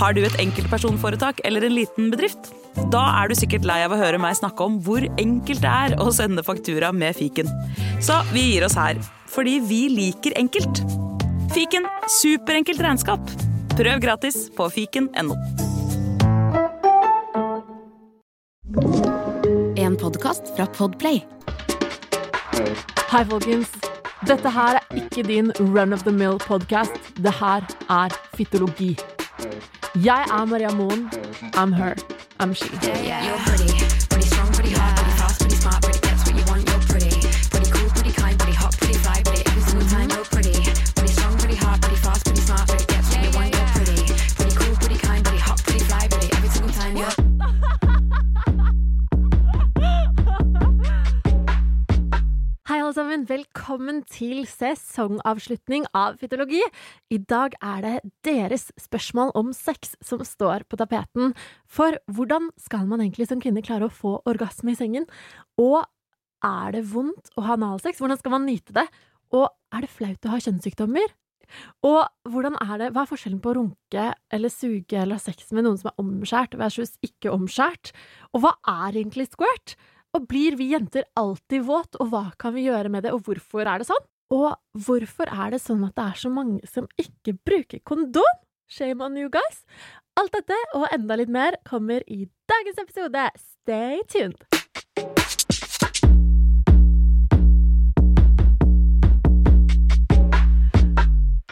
Har du et enkeltpersonforetak eller en liten bedrift? Da er du sikkert lei av å høre meg snakke om hvor enkelt det er å sende faktura med fiken. Så vi gir oss her, fordi vi liker enkelt. Fiken superenkelt regnskap. Prøv gratis på fiken.no. En podkast fra Podplay. Hei, folkens. Dette her er ikke din run of the mill-podkast. Det her er Fytologi. Jeg er Maria Moen. I'm her. I'm she. You're pretty, Velkommen til sesongavslutning av Fytologi. I dag er det deres spørsmål om sex som står på tapeten. For hvordan skal man egentlig som kvinne klare å få orgasme i sengen? Og er det vondt å ha analsex? Hvordan skal man nyte det? Og er det flaut å ha kjønnssykdommer? Og hvordan er det, hva er forskjellen på å runke eller suge eller ha sex med noen som er omskjært versus ikke omskjært? Og hva er egentlig squirt? Og blir vi jenter alltid våt, og hva kan vi gjøre med det, og hvorfor er det sånn? Og hvorfor er det sånn at det er så mange som ikke bruker kondom? Shame on you guys! Alt dette og enda litt mer kommer i dagens episode. Stay tuned!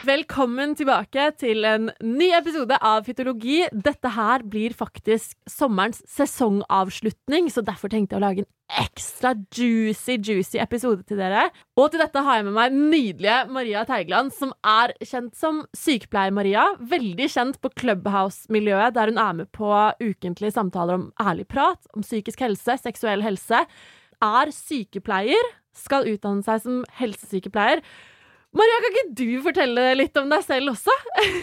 Velkommen tilbake til en ny episode av Fytologi. Dette her blir faktisk sommerens sesongavslutning, så derfor tenkte jeg å lage en ekstra juicy, juicy episode til dere. Og til dette har jeg med meg nydelige Maria Teigland, som er kjent som Sykepleier-Maria. Veldig kjent på Clubhouse-miljøet, der hun er med på ukentlige samtaler om ærlig prat, om psykisk helse, seksuell helse. Er sykepleier, skal utdanne seg som helsesykepleier. Maria, kan ikke du fortelle litt om deg selv også?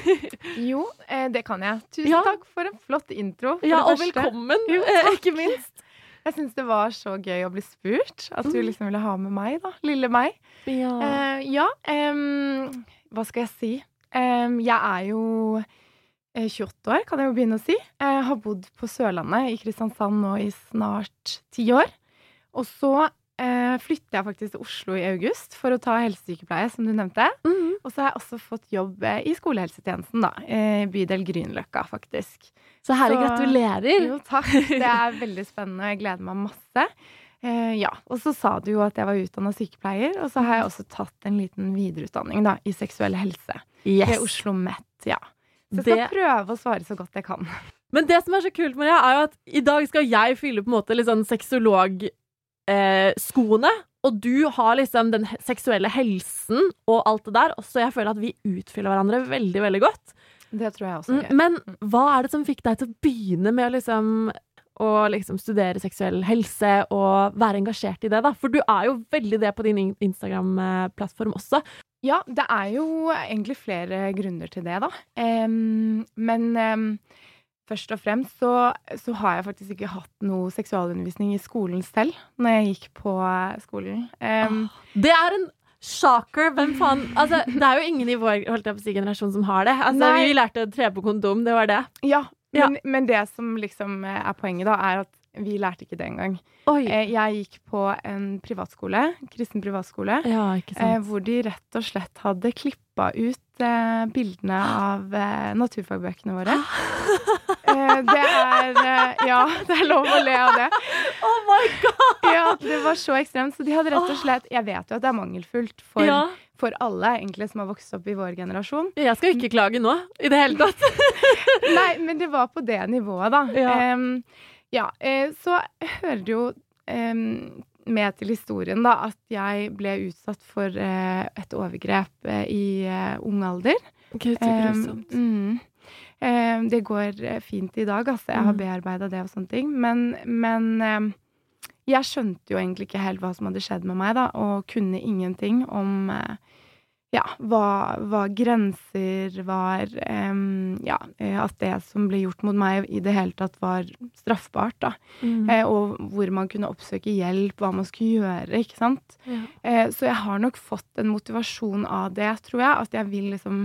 Jo, eh, det kan jeg. Tusen Ja. takk for en flott intro. Ja, og første. velkommen, Jo, eh, ikke minst. Jeg syns det var så gøy å bli spurt. At du Mm. liksom ville ha med meg, da. Lille meg. Ja. Uh, ja, um, hva skal jeg si? Um, jeg er jo eh, 28 år, kan jeg jo begynne å si. Jeg har bodd på Sørlandet i Kristiansand nå i snart ti år. Og så eh, flytter jeg faktisk til Oslo i august for å ta helsesykepleie, som du nevnte. Mm. Og så har jeg også fått jobb eh, i skolehelsetjenesten, da. I Bydel Grünerløkka, faktisk. Så herlig, gratulerer. Jo, takk. Det er veldig spennende, og jeg gleder meg masse. Eh, ja, Og så sa du jo at jeg var utdanna sykepleier, og så har jeg også tatt en liten videreutdanning da, i seksuell helse ved Oslo Met. Ja. Så jeg skal Det- prøve å svare så godt jeg kan. Men det som er så kult, Maria, er jo at i dag skal jeg fylle på en måte litt sånn sexolog-skoene. Eh, skoene, og du har liksom den seksuelle helsen og alt det der. Så jeg føler at vi utfyller hverandre veldig, veldig godt. Det tror jeg også. Okay. Men hva er det som fikk deg til å begynne med å liksom å liksom studere seksuell helse og være engasjert i det, da? For du er jo veldig det på din Instagram-plattform også. Ja, det er jo egentlig flere grunner til det, da. Um, men em, først og fremst så, så har jeg faktisk ikke hatt noe seksualundervisning i skolen selv når jeg gikk på eh, skolen. Em, Det er en shocker! Hvem faen Altså, det er jo ingen i vår si, generasjon som har det. Altså, Vi lærte å tre på kondom, det var det. Ja, Ja. men, men det som liksom eh, er poenget, da, er at vi lærte ikke det engang. Eh, Jeg gikk på en privatskole, kristen privatskole, Ja, eh, hvor de rett og slett hadde klippa ut eh, bildene av naturfagbøkene våre. Det er Ja, det er lov å le av det. Oh my god! Ja, det var så ekstremt. Så de hadde rett og slett Jeg vet jo at det er mangelfullt for, Ja. for alle egentlig som har vokst opp i vår generasjon. Jeg skal ikke klage nå, i det hele tatt. Nei, men det var på det nivået, da. Ja. Em, ja eh, så hører det jo em, med til historien da, at jeg ble utsatt for eh, et overgrep eh, i ung alder. Gud, så Em, grusomt. mm. Det går fint i dag, altså. Jeg har Mm. bearbeida det og sånne ting. Men, men jeg skjønte jo egentlig ikke helt hva som hadde skjedd med meg, da, og kunne ingenting om eh, ja, hva, hva grenser var um, Ja, eh, at det som ble gjort mot meg i det hele tatt var straffbart, da. Mm. Eh, og hvor man kunne oppsøke hjelp, hva man skulle gjøre, ikke sant. Ja. Eh, så jeg har nok fått en motivasjon av det, tror jeg. At jeg vil liksom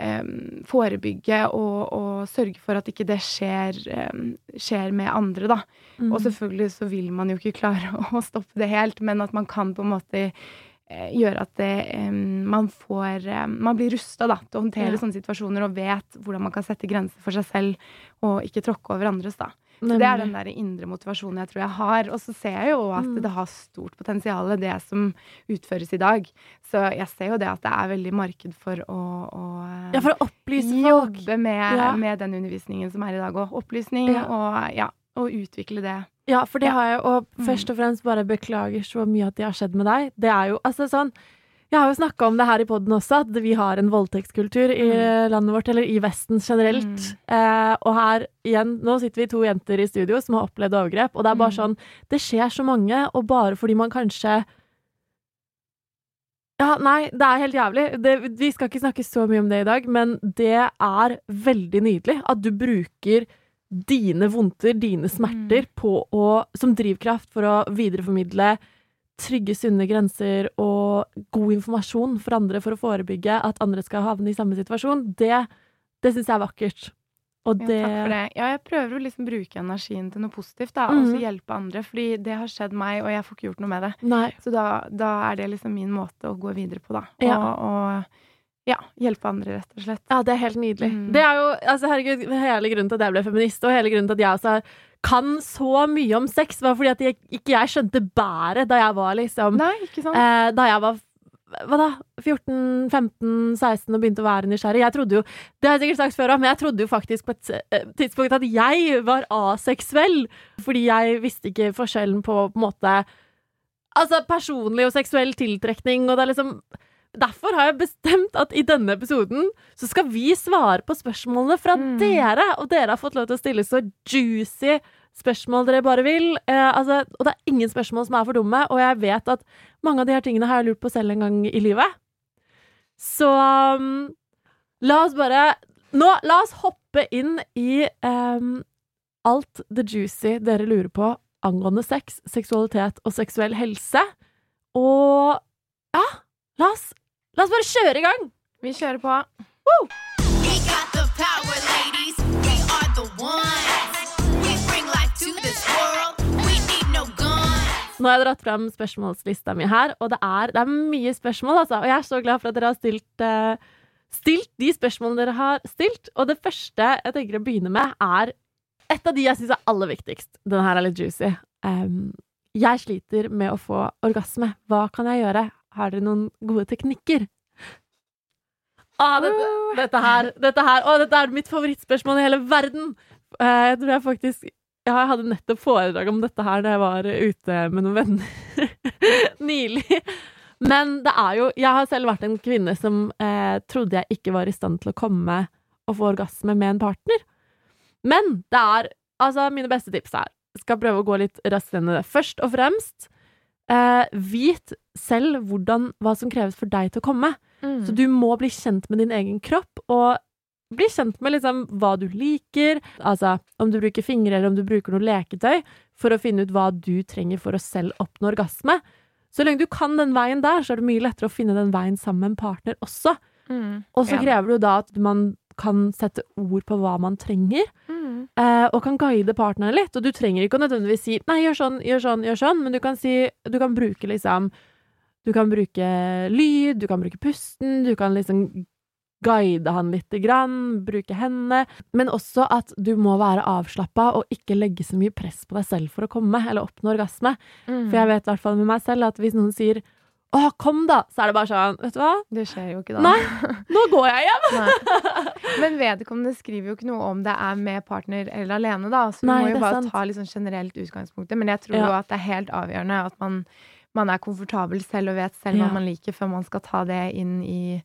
eh, forebygge og, og sørge for at ikke det skjer, skjer med andre, da. Mm. Og selvfølgelig så vil man jo ikke klare å stoppe det helt, men at man kan på en måte eh, gjøre at det, eh, man får eh, Man blir rusta til å håndtere Ja. sånne situasjoner og vet hvordan man kan sette grenser for seg selv og ikke tråkke over andres. da. Så det er den der indre motivasjonen jeg tror jeg har. Og så ser jeg jo at Mm. det har stort potensial, det som utføres i dag. Så jeg ser jo det at det er veldig marked for å, å Ja, for å opplyse folk. jobbe med, Ja. med den undervisningen som er i dag òg. Opplysning Ja. og ja, og utvikle det. Ja, for det Ja. har jeg, og Mm. først og fremst bare beklager så mye at det har skjedd med deg. Det er jo, altså sånn Jeg har jo snakka om det her i poden også, at vi har en voldtektskultur i Mm. landet vårt, eller i Vesten generelt. Eh, og her igjen, nå sitter vi to jenter i studio som har opplevd overgrep, og det er bare Mm. sånn Det skjer så mange, og bare fordi man kanskje Ja, nei, det er helt jævlig. Det, vi skal ikke snakke så mye om det i dag, men det er veldig nydelig at du bruker dine vondter, dine smerter, på å, som drivkraft for å videreformidle trygge, sunne grenser og god informasjon for andre for å forebygge at andre skal havne i samme situasjon. Det, det syns jeg er vakkert. Og Ja, takk for det. Ja, jeg prøver å liksom bruke energien til noe positivt, da, og så hjelpe andre. Fordi det har skjedd meg, og jeg får ikke gjort noe med det. Nei. Så da, da er det liksom min måte å gå videre på, da. Ja. Og, og ja, hjelpe andre, rett og slett. Ja, det er helt nydelig. Mm. Det er jo, altså herregud, hele grunnen til at jeg ble feminist, og hele grunnen til at jeg også kan så mye om sex, var fordi at jeg, ikke jeg skjønte bæret da jeg var liksom Nei, ikke sant? eh, Da jeg var hva da? 14-15-16 og begynte å være nysgjerrig. Jeg trodde jo, Det har jeg sikkert sagt før òg, men jeg trodde jo faktisk på et eh, tidspunkt at jeg var aseksuell. Fordi jeg visste ikke forskjellen på på en måte Altså personlig og seksuell tiltrekning, og det er liksom Derfor har jeg bestemt at i denne episoden så skal vi svare på spørsmålene fra Mm. dere. Og dere har fått lov til å stille så juicy spørsmål dere bare vil. Eh, altså, og det er ingen spørsmål som er for dumme, og jeg vet at mange av de her tingene har jeg lurt på selv en gang i livet. Så um, la oss bare Nå, la oss hoppe inn i um, alt the juicy dere lurer på angående sex, seksualitet og seksuell helse. Og ja, la oss, la oss bare kjøre i gang! Vi kjører på. We got the power, ladies. We are the ones. We bring life to this world. We need no guns. Nå har jeg dratt fram spørsmålslista mi her, og det er, det er mye spørsmål, altså. Og jeg er så glad for at dere har stilt, uh, stilt de spørsmålene dere har stilt. Og det første jeg tenker å begynne med, er et av de jeg syns er aller viktigst. Denne her er litt juicy. Um, jeg sliter med å få orgasme. Hva kan jeg gjøre? Har dere noen gode teknikker? Ah, dette, dette her, dette her Å, dette er mitt favorittspørsmål i hele verden! Eh, jeg tror jeg faktisk jeg hadde nettopp foredrag om dette her da jeg var ute med noen venner nylig. Men det er jo Jeg har selv vært en kvinne som eh, trodde jeg ikke var i stand til å komme og få orgasme med en partner. Men det er Altså, mine beste tips er Skal prøve å gå litt raskt i det. Først og fremst, eh, vit selv hvordan, hva som kreves for deg til å komme. Mm. Så du må bli kjent med din egen kropp, og bli kjent med liksom hva du liker, altså om du bruker fingre eller om du bruker noe leketøy, for å finne ut hva du trenger for å selv oppnå orgasme. Så lenge du kan den veien der, så er det mye lettere å finne den veien sammen med en partner også. Mm. Og så Ja. krever det jo da at man kan sette ord på hva man trenger, Mm. eh, og kan guide partneren litt. Og du trenger ikke å nødvendigvis si 'nei, gjør sånn, gjør sånn', gjør sånn, men du kan si Du kan bruke liksom Du kan bruke lyd, du kan bruke pusten, du kan liksom guide han lite grann, bruke hendene, men også at du må være avslappa og ikke legge så mye press på deg selv for å komme eller oppnå orgasme. Mm. For jeg vet i hvert fall med meg selv at hvis noen sier 'Å, kom da', så er det bare sånn Vet du hva? Det skjer jo ikke da. Nei, nå går jeg hjem! Men vedkommende skriver jo ikke noe om det er med partner eller alene, da. Så vi Nei, må jo bare sant. ta sånn generelt utgangspunktet. Men jeg tror Ja. jo at det er helt avgjørende at man, man er komfortabel selv og vet selv Ja. hva man liker, før man skal ta det inn i,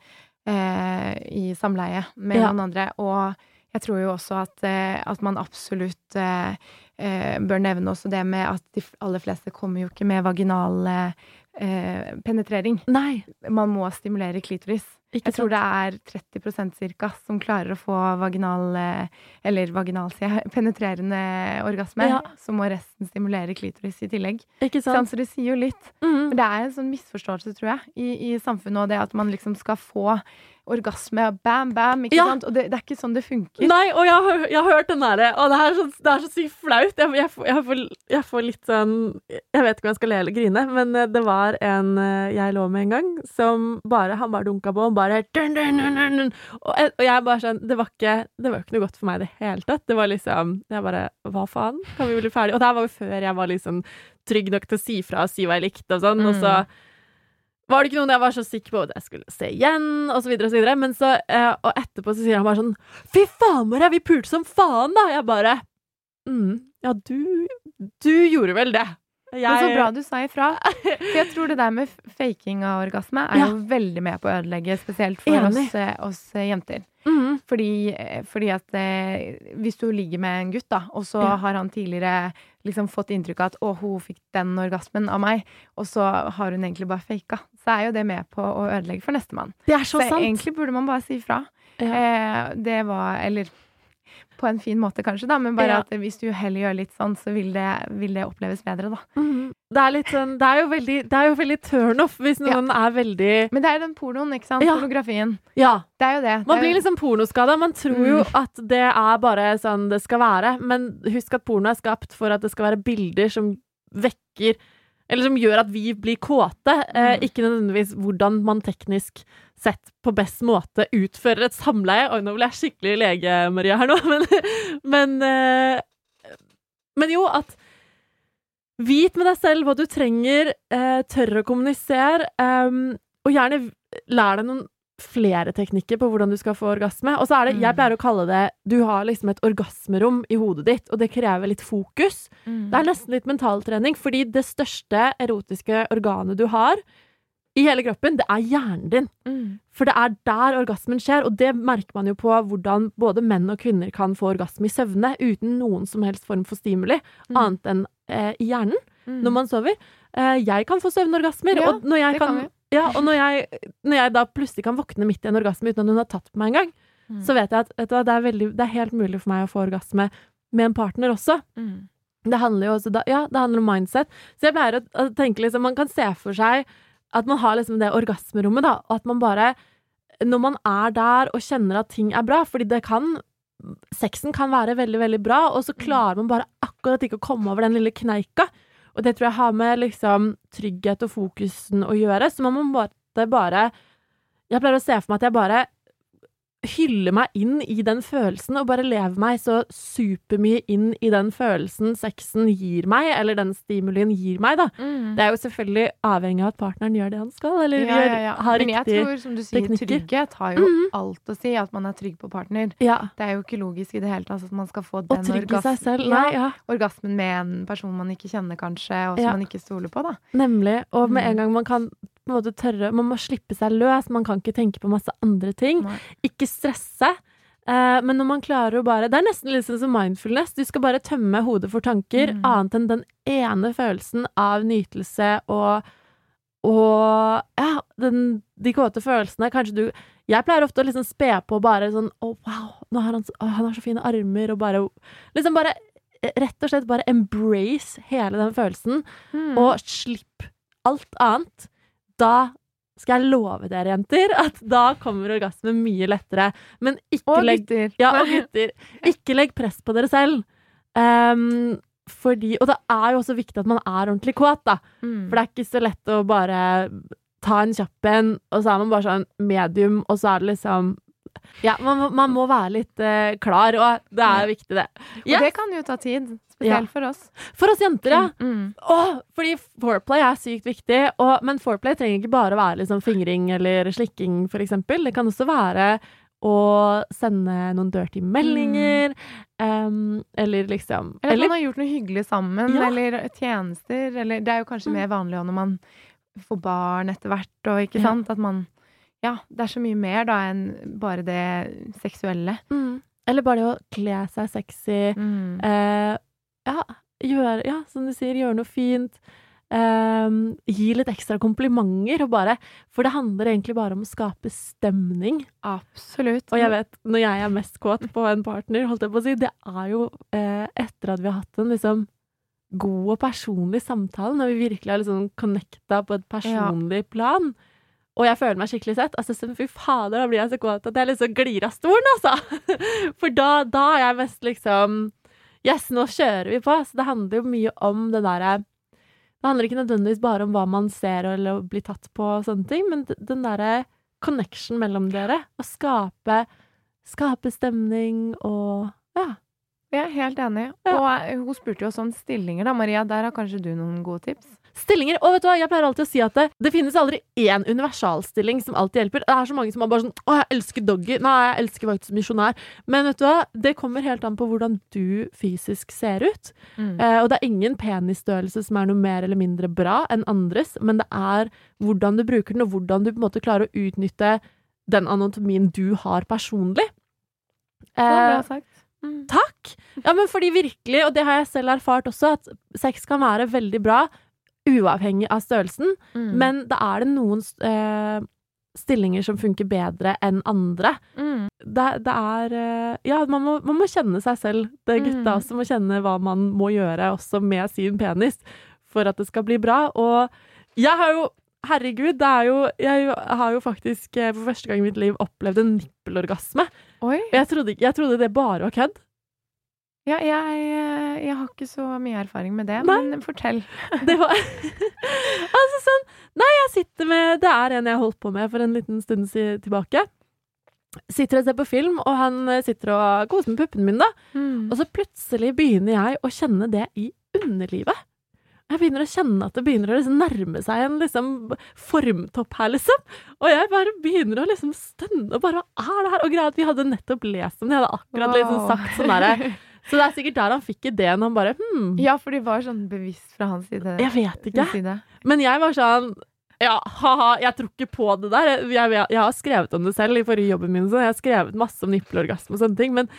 eh, i samleie med Ja. noen andre. Og jeg tror jo også at, eh, at man absolutt eh, eh, bør nevne også det med at de aller fleste kommer jo ikke med vaginal eh, eh, penetrering. Nei, Man må stimulere klitoris. Ikke Jeg tror sant. det er 30% cirka som klarer å få vaginal eh, Eller vaginal, sier jeg. Penetrerende orgasme. Ja. Så må resten stimulere klitoris i tillegg. Ikke sant? Så det sier jo litt. Mm. Men det er en sånn misforståelse, tror jeg, i, i samfunnet og det at man liksom skal få orgasme, bam, bam, ikke Ja. sant? Og det, det er ikke sånn det funker. Nei, og jeg har, jeg har hørt den derre Og det er så, det er så sykt flaut. Jeg, jeg, får- får, jeg får litt sånn Jeg vet ikke om jeg skal le eller grine, men eh, det var en eh, jeg lå med en gang, som bare Han bare dunka på, og bare dun, dun, dun. Og, jeg- og jeg bare sånn Det var ikke Det var ikke noe godt for meg i det hele tatt. Det var liksom Jeg bare Hva faen? Kan vi bli ferdig? Og det her var jo før jeg var liksom trygg nok til å si fra og si hva jeg likte og sånn, og så var det ikke noen jeg var så sikker på at jeg skulle se igjen, og så videre og så videre. Men så, eh, og etterpå så sier han bare sånn Fy faen, Maria, vi pulte som faen, da! Jeg bare mm, Ja, du Du gjorde vel det. Jeg, Men så bra du sa ifra. For jeg tror det der med faking av orgasme er Ja. jo veldig med på å ødelegge, spesielt for oss, eh, oss eh, jenter. Mm. Fordi, eh, fordi at hvis du ligger med en gutt, da, og så Ja. har han tidligere liksom fått inntrykk av at 'å, hun fikk den orgasmen av meg', og så har hun egentlig bare faka, så er jo det med på å ødelegge for nestemann. Det er så, Så sant. egentlig burde man bare si ifra. Ja. Eh, det var Eller på en fin måte, kanskje, da, men bare Ja. at hvis du heller gjør litt sånn, så vil det, vil det oppleves bedre, da. Mm. Det er sånn Det er jo veldig, det er jo veldig turnoff hvis Ja. noen er veldig Men det er jo den pornoen, ikke sant? Ja. Pornografien. Ja. Det er jo det. Man blir jo- liksom pornoskada. Man tror jo Mm. at det er bare sånn det skal være, men husk at porno er skapt for at det skal være bilder som vekker Eller som gjør at vi blir kåte, eh, Mm. ikke nødvendigvis hvordan man teknisk sett på best måte utfører et samleie. Oi, nå ble jeg skikkelig lege, Maria, her nå, men Men, eh, men jo, at Vit med deg selv hva du trenger, eh, tør å kommunisere, ehm, og gjerne lær deg noen flere teknikker på hvordan du skal få orgasme. Og så er det, jeg Mm. pleier å kalle det Du har liksom et orgasmerom i hodet ditt, og det krever litt fokus. Mm. Det er nesten litt mentaltrening, fordi det største erotiske organet du har i hele kroppen, det er hjernen din. Mm. For det er der orgasmen skjer, og det merker man jo på hvordan både menn og kvinner kan få orgasme i søvne uten noen som helst form for stimuli, Mm. annet enn eh, i hjernen Mm. når man sover. Eh, jeg kan få søvnorgasmer, Ja, og når jeg kan, kan. Ja, og når jeg, når jeg da plutselig kan våkne midt i en orgasme uten at hun har tatt på meg en gang, Mm. så vet jeg at du det, er veldig, det er helt mulig for meg å få orgasme med en partner også. Mm. Det handler jo også da, ja, det handler om mindset. Så jeg pleier å, å tenke liksom, man kan se for seg at man har liksom det orgasmerommet, da, og at man bare Når man er der og kjenner at ting er bra, fordi det kan Sexen kan være veldig, veldig bra, og så klarer man bare akkurat ikke å komme over den lille kneika. Og det tror jeg har med liksom trygghet og fokusen å gjøre, så man må bare, Jeg pleier å se for meg at jeg bare hylle meg inn i den følelsen, og bare leve meg så supermye inn i den følelsen sexen gir meg, eller den stimulien gir meg, da. Mm. Det er jo selvfølgelig avhengig av at partneren gjør det han skal, eller ja, ja, ja. har Men jeg tror, som du sier, teknikker. trygghet har jo Mhm. alt å si. At man er trygg på partner. Det er jo ikke logisk i det hele tatt at man skal få den orgasmen. Nei, ja. orgasmen med en person man ikke kjenner, kanskje, og som man ikke stoler på, da. Nemlig. Og med Mm. en gang man kan måte tørre Man må slippe seg løs. Man kan ikke tenke på masse andre ting. Nei. Ikke stresse. Eh, men når man klarer å bare Det er nesten litt sånn som mindfulness. Du skal bare tømme hodet for tanker, Mm. annet enn den ene følelsen av nytelse og og ja, den, de kåte følelsene. Kanskje du Jeg pleier ofte å liksom spe på bare sånn Å, wow, nå har han, oh, han har så fine armer, og bare Liksom bare Rett og slett bare embrace hele den følelsen, Mm. og slipp alt annet. Da skal jeg love dere, jenter, at da kommer orgasmen mye lettere. Men ikke Og legg gutter. ja, og gutter. Ikke legg press på dere selv. Um, fordi, og det er jo også viktig at man er ordentlig kåt, da. Mm. For det er ikke så lett å bare ta en kjapp en, og så er man bare sånn medium, og så er det liksom Ja, man, man må være litt uh, klar, og det er viktig, det. Og det kan jo ta tid. Spesielt for oss. For oss jenter, ja. Mm. Åh, fordi foreplay er sykt viktig, og, men foreplay trenger ikke bare være liksom fingring eller slikking, eksempel. Det kan også være å sende noen dirty meldinger, em, eller liksom Eller at man har gjort noe hyggelig sammen, Ja. eller tjenester. Eller det er jo kanskje Mm. mer vanlig når man får barn etter hvert, og ikke Ja. sant? At man Ja, det er så mye mer da enn bare det seksuelle. mm, Eller bare det å kle seg sexy. Mm. Eh, ja, gjør, ja, som du sier, gjør noe fint. Um, gi litt ekstra komplimenter, og bare For det handler egentlig bare om å skape stemning. Absolutt. Og jeg vet, når jeg er mest kåt på en partner, holdt jeg på å si, det er jo eh, etter at vi har hatt en liksom god og personlig samtale, når vi virkelig har liksom connecta på et personlig plan. og jeg føler meg skikkelig sett, altså fy fader, da blir jeg så kåt at jeg liksom glir av stolen, altså. For da, da er jeg mest liksom Yes, nå kjører vi på. Så det handler jo mye om det derre Det handler ikke nødvendigvis bare om hva man ser eller blir tatt på og sånne ting, men den derre connection mellom dere. Å skape, skape stemning og Ja. Jeg er helt enig. Ja. Og eh, hun spurte jo også om stillinger, da. Maria, der har kanskje du noen gode tips? Stillinger. Og vet du hva, jeg pleier alltid å si at det, det finnes aldri én universalstilling som alltid hjelper. Det er så mange som er bare sånn Å, jeg elsker doggy. Nei, jeg elsker faktisk misjonær. Men vet du hva, det kommer helt an på hvordan du fysisk ser ut. Eh, og det er ingen penisstørrelse som er noe mer eller mindre bra enn andres, men det er hvordan du bruker den, og hvordan du på en måte klarer å utnytte den anatomien du har personlig. Det var Eh, bra sagt. Takk! Ja, men fordi virkelig, og det har jeg selv erfart også, at sex kan være veldig bra uavhengig av størrelsen, Mm. men da er det noen uh, stillinger som funker bedre enn andre. Mm. Det, det er eh, Ja, man må, man må kjenne seg selv. Det er gutta Mm. også må kjenne hva man må gjøre også med sin penis for at det skal bli bra. Og jeg har jo Herregud, det er jo Jeg har jo faktisk eh, for første gang i mitt liv opplevd en nippelorgasme. Jeg trodde, jeg trodde det bare var kødd. Ja, jeg, eh, jeg har ikke så mye erfaring med det, Nei. men fortell. Det var Altså sånn Nei, jeg sitter med Det er en jeg holdt på med for en liten stund tilbake. Sitter og ser på film, og han eh, sitter og koser med puppene mine, da. Mm. Og så plutselig begynner jeg å kjenne det i underlivet. Jeg begynner å kjenne at det begynner å liksom nærme seg en liksom formtopp her, liksom. Og jeg bare begynner å liksom stønne og bare Hva er det her? Og greia at vi hadde nettopp lest om det. Jeg hadde akkurat liksom sagt sånn derre Så det er sikkert der han fikk ideen. Han bare hmm. Ja, for de var sånn bevisst fra hans side. jeg vet ikke. side. Men jeg var sånn ja, ha-ha, jeg tror ikke på det der. Jeg, jeg, jeg har skrevet om det selv i forrige jobben min. Så jeg har skrevet masse om nippelorgasme og sånne ting. Men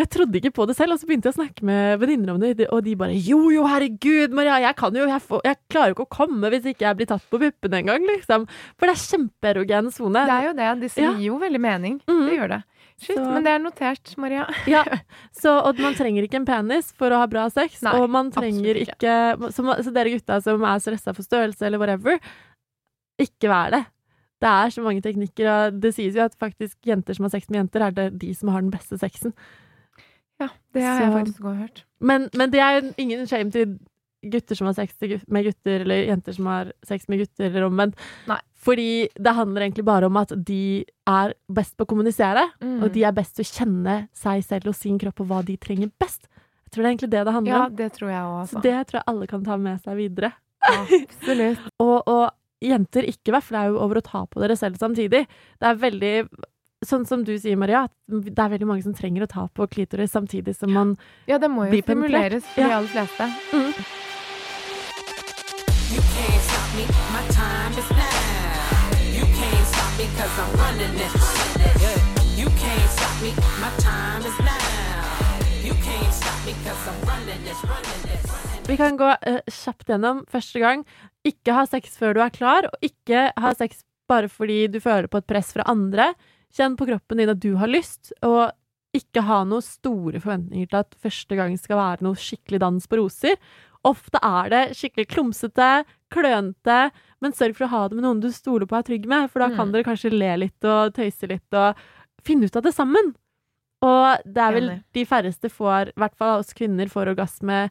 jeg trodde ikke på det selv. Og så begynte jeg å snakke med venninner om det, og de bare jo, jo, herregud, Maria, jeg kan jo Jeg, får, jeg klarer jo ikke å komme hvis ikke jeg blir tatt på puppene engang, liksom. For det er kjempeerogen sone. Det er jo det. Det Ja. jo veldig mening. Mhm. Det gjør det. Shit, Så- men det er notert, Maria. Ja, så, og man trenger ikke en penis for å ha bra sex. Nei, og man trenger ikke, ikke, så, så dere gutta som er stressa for størrelse eller whatever, ikke vær det. Det er så mange teknikker, og det sies jo at faktisk jenter som har sex med jenter, er det de som har den beste sexen. Ja, det har jeg faktisk også hørt. Men, men det er jo ingen shame til gutter som har sex med gutter, eller jenter som har sex med gutter, eller omvendt. Nei. Fordi det handler egentlig bare om at de er best på å kommunisere, Mm. og de er best til å kjenne seg selv og sin kropp og hva de trenger best. Jeg tror det er egentlig det det handler om. Ja, det tror jeg også. Så det tror jeg alle kan ta med seg videre. Absolutt. Og, og jenter ikke vær flau over å ta på dere selv samtidig. Det er veldig Sånn som du sier, Maria, at det er veldig mange som trenger å ta på klitoris samtidig som man Ja, det må jo stimuleres for Ja. de aller fleste. You cause I'm running this. You can't stop me, my time is now. You can't stop me cause I'm running this, running this. Vi kan gå uh, kjapt gjennom. Første gang, ikke ha sex før du er klar, og ikke ha sex bare fordi du føler på et press fra andre. Kjenn på kroppen din at du har lyst, og ikke ha noen store forventninger til at første gang skal være noe skikkelig dans på roser. Ofte er det skikkelig klumsete, klønete, men sørg for å ha det med noen du stoler på og er trygg med, for da kan Mm. dere kanskje le litt og tøyse litt og finne ut av det sammen. Og det er vel de færreste får, i hvert fall oss kvinner, får orgasme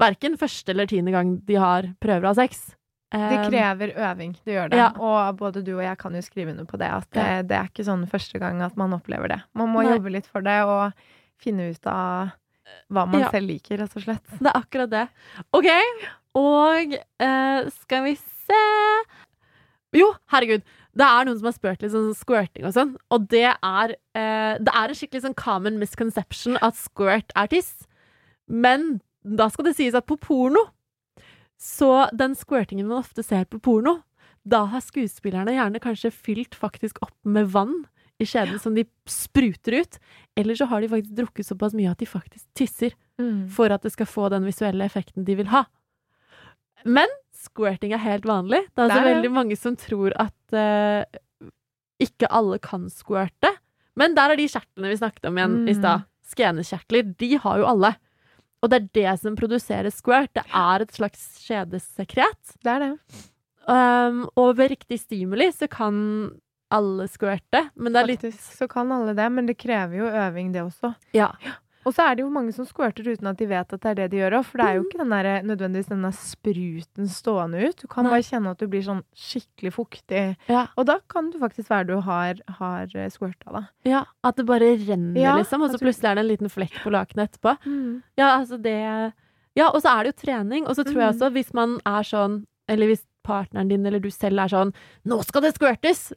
verken første eller tiende gang de har prøver av sex. Det Um, krever øving, det gjør det. ja. Og både du og jeg kan jo skrive under på det, at det, Ja. det er ikke sånn første gang at man opplever det. Man må Nei. jobbe litt for det og finne ut av hva man Ja. selv liker, rett og slett. Det er akkurat det. OK, og eh, skal vi se Jo, herregud. Det er noen som har spurt litt sånn squirting og sånn, og det er eh, Det er en skikkelig sånn common misconception at squirt er tiss. Men da skal det sies at på porno Så den squirtingen man ofte ser på porno, da har skuespillerne gjerne kanskje fylt faktisk opp med vann i skjeden som de spruter ut. Eller så har de faktisk drukket såpass mye at de faktisk tisser for at det skal få den visuelle effekten de vil ha. Men squirting er helt vanlig. Det er altså Der, er veldig mange som tror at uh, ikke alle kan squirte. Men der er de kjertlene vi snakket om igjen i Mm. stad. Skenekjertler. De har jo alle. Og det er det som produserer squirt. Det er et slags skjedesekret. Det er det. Um, og ved riktig stimuli så kan alle squirte, men det er litt Faktisk så kan alle det, men det krever jo øving, det også. Ja. Og så er det jo mange som squirter uten at de vet at det er det de gjør òg, for det Mm. er jo ikke den der, nødvendigvis denne spruten stående ut. Du kan Nei. bare kjenne at du blir sånn skikkelig fuktig. Ja. Og da kan det faktisk være du har, har eh, squirta, da. ja. At det bare renner, Ja, liksom, og så plutselig er det en liten flekk på lakenet etterpå. Ja, altså det Ja, og så er det jo trening. Og så tror jeg Mm. også, hvis man er sånn Eller hvis partneren din eller du selv er sånn 'Nå skal det squirtes!'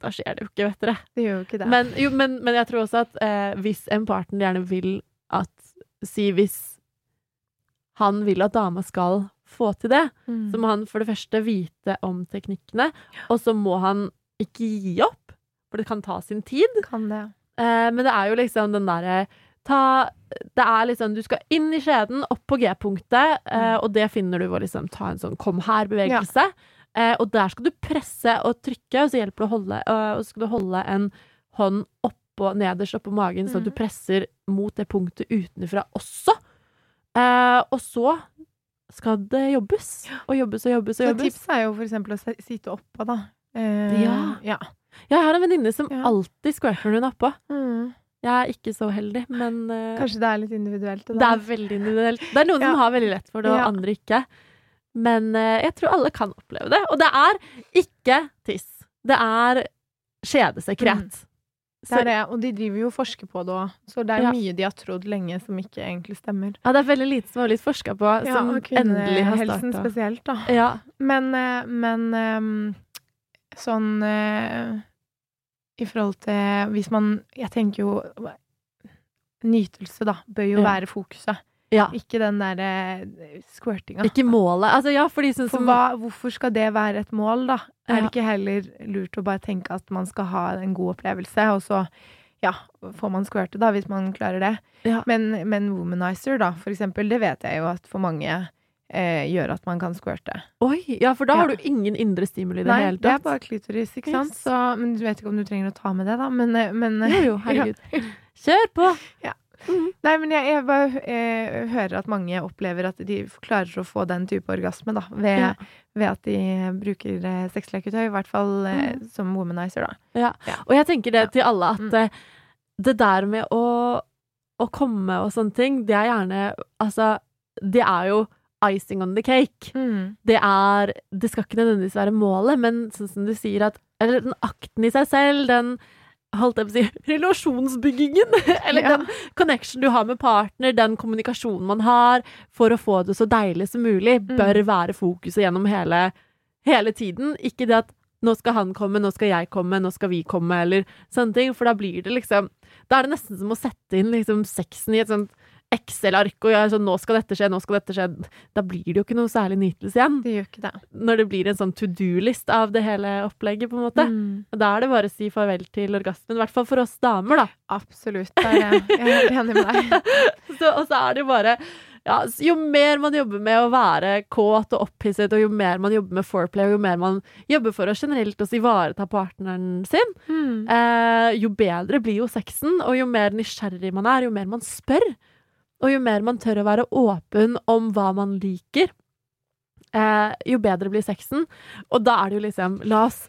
Da skjer det jo ikke, vet dere. Det gjør jo ikke det. Men, jo, men, men jeg tror også at eh, hvis en partner gjerne vil at Si hvis han vil at dama skal få til det, Mm. så må han for det første vite om teknikkene, og så må han ikke gi opp, for det kan ta sin tid. kan det. Eh, men det er jo liksom den derre ta Det er liksom Du skal inn i skjeden, opp på G-punktet, eh, og det finner du ved å liksom ta en sånn kom her-bevegelse. Eh, og der skal du presse og trykke, og så hjelper det å holde Og så skal du holde en hånd oppå, nederst oppå magen, så at du presser mot det punktet utenfra også. Eh, og så skal det jobbes. Og jobbes og jobbes og Så tipset er jo for eksempel å sitte oppå, da. Eh, Ja. ja. Jeg har en venninne som Ja. alltid squirter når hun er oppå. Mm. Jeg er ikke så heldig, men uh, Kanskje det er litt individuelt. Det er veldig individuelt. Det er noen Ja. som har veldig lett for det, og andre ikke. Men eh, jeg tror alle kan oppleve det. Og det er ikke tiss. Det er skjedesekret. Det er det, og de driver jo og forsker på det òg, så det er Ja. mye de har trodd lenge som ikke egentlig stemmer. Ja, det er veldig lite som har blitt forska på, som og endelig har starta. spesielt, da. Ja. Men, eh, men ehm, sånn eh, I forhold til Hvis man Jeg tenker jo Nytelse, da, bør jo Ja. være fokuset. Ja. Ikke den derre squirtinga. Ikke målet. Altså, ja, sånn For hva, hvorfor skal det være et mål, da? Er det ikke heller lurt å bare tenke at man skal ha en god opplevelse, og så ja, får man squirte, da, hvis man klarer det. Ja. Men, men womanizer, da, for eksempel, det vet jeg jo at for mange eh, gjør at man kan squirte. Oi! Ja, for da har du ingen indre stimuli i det Nei, det er bare klitoris, ikke sant? Yes. Så, men du vet ikke om du trenger å ta med det, da. Men, eh, men Jo, jo, herregud. Kjør på! Nei, men jeg, jeg bare jeg hører at mange opplever at de klarer å få den type orgasme, da. Ved, Ja. ved at de bruker eh, sexleketøy. I hvert fall mm. som womanizer, da. Ja. Ja. Og jeg tenker det til alle at Mm. eh, det der med å, å komme og sånne ting, det er gjerne Altså, det er jo icing on the cake. Det er Det skal ikke nødvendigvis være målet, men sånn som du sier at Eller den akten i seg selv, den Holdt jeg på å si relasjonsbyggingen. Eller Ja. den connection du har med partner, den kommunikasjonen man har for å få det så deilig som mulig, Mm. bør være fokuset gjennom hele, hele tiden. Ikke det at nå skal han komme, nå skal jeg komme, nå skal vi komme, eller sånne ting. For da blir det liksom Da er det nesten som å sette inn liksom sexen i et sånt Excel-ark og gjøre sånn 'nå skal dette skje', 'nå skal dette skje'. Da blir det jo ikke noe særlig nytelse igjen Det gjør ikke det. når det blir en sånn to do-list av det hele opplegget, på en måte. Mm. Og da er det bare å si farvel til orgasmen. I hvert fall for oss damer, da. Absolutt. Jeg. Jeg er enig med deg. Så, og så er det jo bare ja, Jo mer man jobber med å være kåt og opphisset, og jo mer man jobber med foreplay, og jo mer man jobber for å generelt også ivareta partneren sin, Mm. eh, jo bedre blir jo sexen, og jo mer nysgjerrig man er, jo mer man spør, og jo mer man tør å være åpen om hva man liker, eh, jo bedre blir sexen. Og da er det jo liksom La oss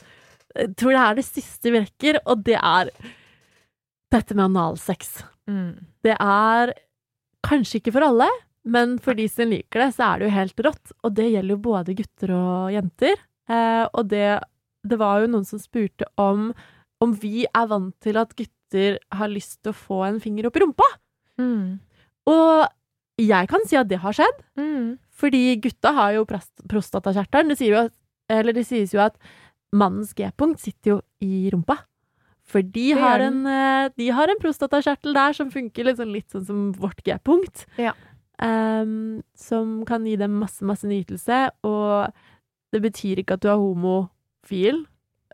Jeg tror det er det siste vi rekker, og det er dette med analsex. Mm. Det er kanskje ikke for alle, men for de som liker det, så er det jo helt rått. Og det gjelder jo både gutter og jenter. Eh, og det, det var jo noen som spurte om om vi er vant til at gutter har lyst til å få en finger opp i rumpa. Mm. Og jeg kan si at det har skjedd, Mm. fordi gutta har jo prostatakjertelen. Det, sier jo eller det sies jo at mannens G-punkt sitter jo i rumpa. For de har, en, eh, de har en prostatakjertel der som funker litt sånn, litt sånn som vårt G-punkt. Ja. Um, som kan gi dem masse, masse nytelse. Og det betyr ikke at du er homofil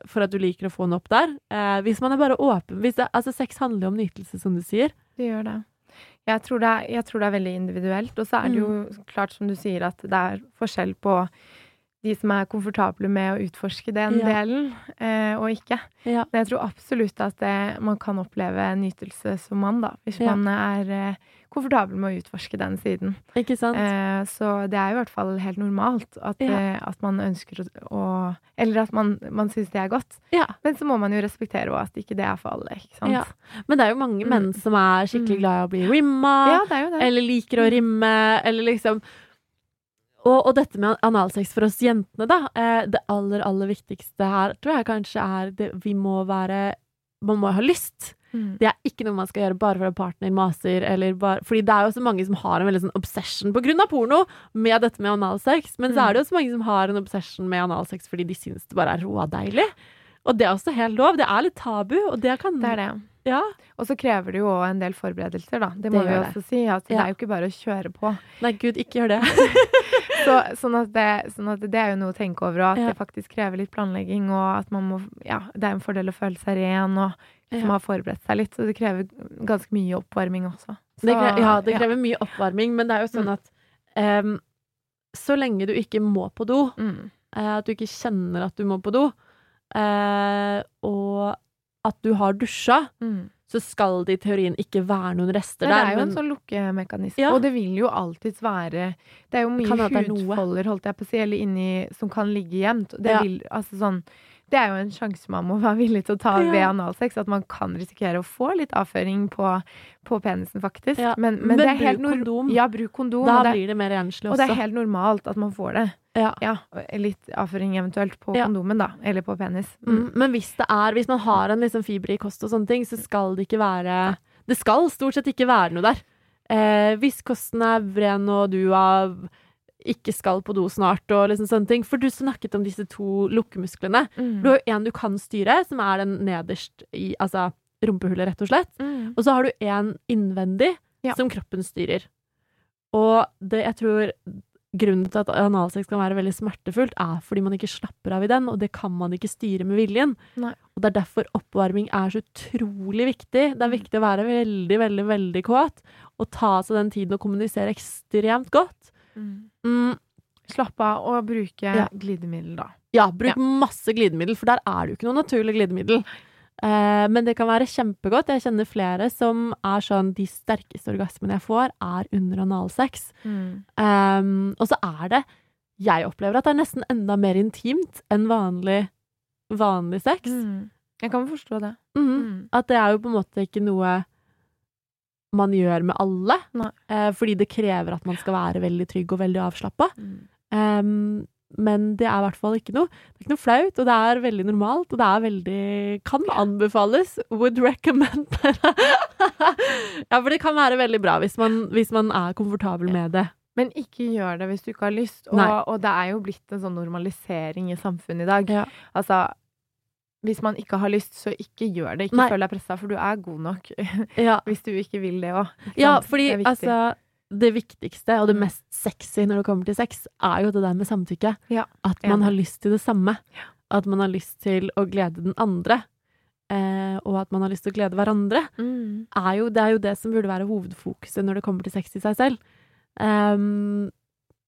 for at du liker å få den opp der. Uh, hvis man er bare åpen det, Altså, sex handler jo om nytelse, som du sier. Det gjør det. Jeg tror det, er, jeg tror det er veldig individuelt. Og så er det jo klart, som du sier, at det er forskjell på de som er komfortable med å utforske den Ja. delen, eh, og ikke. Ja. Men jeg tror absolutt at det, man kan oppleve nytelse som mann, da, hvis Ja. man er eh, komfortabel med å utforske den siden. Ikke sant? Eh, så det er jo i hvert fall helt normalt at, eh, at man ønsker å, å Eller at man, man syns det er godt. Men så må man jo respektere også at ikke det er for alle, ikke sant. Men det er jo mange Mm. menn som er skikkelig Mm. glad i å bli rimma. Er. Eller liker å rimme, eller liksom og, og dette med analsex for oss jentene, da. Eh, det aller, aller viktigste her tror jeg kanskje er det vi må være Man må ha lyst. Mm. Det er ikke noe man skal gjøre bare fordi partner maser, eller bare Fordi det er jo så mange som har en veldig sånn obsession på grunn av porno med dette med analsex, men så er det jo så mange som har en obsession med analsex fordi de syns det bare er rådeilig. Og det er også helt lov. Det er litt tabu, og det kan Det er det. Ja. Og så krever det jo òg en del forberedelser, da. Det må Det vi også det. si. At det er jo ikke bare å kjøre på. Nei, gud, ikke gjør det. Så, sånn, at det, sånn at det er jo noe å tenke over, og at Ja. det faktisk krever litt planlegging, og at man må Ja, det er en fordel å føle seg ren og liksom Ja. ha forberedt seg litt. Så det krever ganske mye oppvarming også. Så, Det krever, ja, det krever mye oppvarming, men det er jo sånn Mm. at em, så lenge du ikke må på do, Mm. uh, at du ikke kjenner at du må på do, uh, og at du har dusja, Mm. Så skal det i teorien ikke være noen rester der. det der. er jo en sånn lukkemekanisme. Ja. Og det vil jo alltids være Det er jo mye er hudfolder, holdt jeg på å si, eller inni som kan ligge gjemt. Det, Ja. vil, altså sånn, det er jo en sjanse man må være villig til å ta ved analsex. At man kan risikere å få litt avføring på, på penisen, faktisk. Men, men, Men det er helt bruk kondom. Ja, bruk kondom. da det, blir det mer renslig og det er helt normalt at man får det. Ja. Ja, Litt avføring eventuelt på Ja. kondomen, da. Eller på penis. Mm. Mm, men hvis det er Hvis man har en liksom fiber i kost og sånne ting, så skal det ikke være Det skal stort sett ikke være noe der. Eh, hvis kosten er vren og du av ikke skal på do snart og liksom sånne ting. For du snakket om disse to lukkemusklene. Mm. Du har jo en du kan styre, som er den nederst i altså rumpehullet, rett og slett. Mm. Og så har du en innvendig Ja. som kroppen styrer. Og det jeg tror grunnen til at analsex kan være veldig smertefullt, er fordi man ikke slapper av i den, og det kan man ikke styre med viljen. Nei. Og det er derfor oppvarming er så utrolig viktig. Det er viktig å være veldig, veldig, veldig kåt, og ta seg den tiden og kommunisere ekstremt godt. Mm. Mm, Slapp av og bruke Ja. glidemiddel, da. ja, bruk masse glidemiddel, for der er det jo ikke noe naturlig glidemiddel. Eh, men det kan være kjempegodt. Jeg kjenner flere som er sånn De sterkeste orgasmene jeg får, er under analsex. Mm. Eh, og så er det Jeg opplever at det er nesten enda mer intimt enn vanlig, vanlig sex. Mm. Jeg kan forstå det. Mhm. Mm. At det er jo på en måte ikke noe man gjør med alle. Eh, fordi det krever at man skal være veldig trygg og veldig avslappa. Um, men det er i hvert fall ikke noe Det er ikke noe flaut, og det er veldig normalt, og det er veldig Kan anbefales. Would recommend. ja, for det kan være veldig bra hvis man, hvis man er komfortabel med det. Men ikke gjør det hvis du ikke har lyst. Og, og det er jo blitt en sånn normalisering i samfunnet i dag. Ja. Altså, hvis man ikke har lyst, så ikke gjør det. Ikke Nei. føl deg pressa, for du er god nok Ja, hvis du ikke vil det òg. ja fordi altså det viktigste og det Mm. mest sexy når det kommer til sex, er jo det der med samtykke. Ja, At man har lyst til det samme. At man har lyst til å glede den andre. Eh, og at man har lyst til å glede hverandre. Mm. Er jo, det er jo det som burde være hovedfokuset når det kommer til sex i seg selv. Um,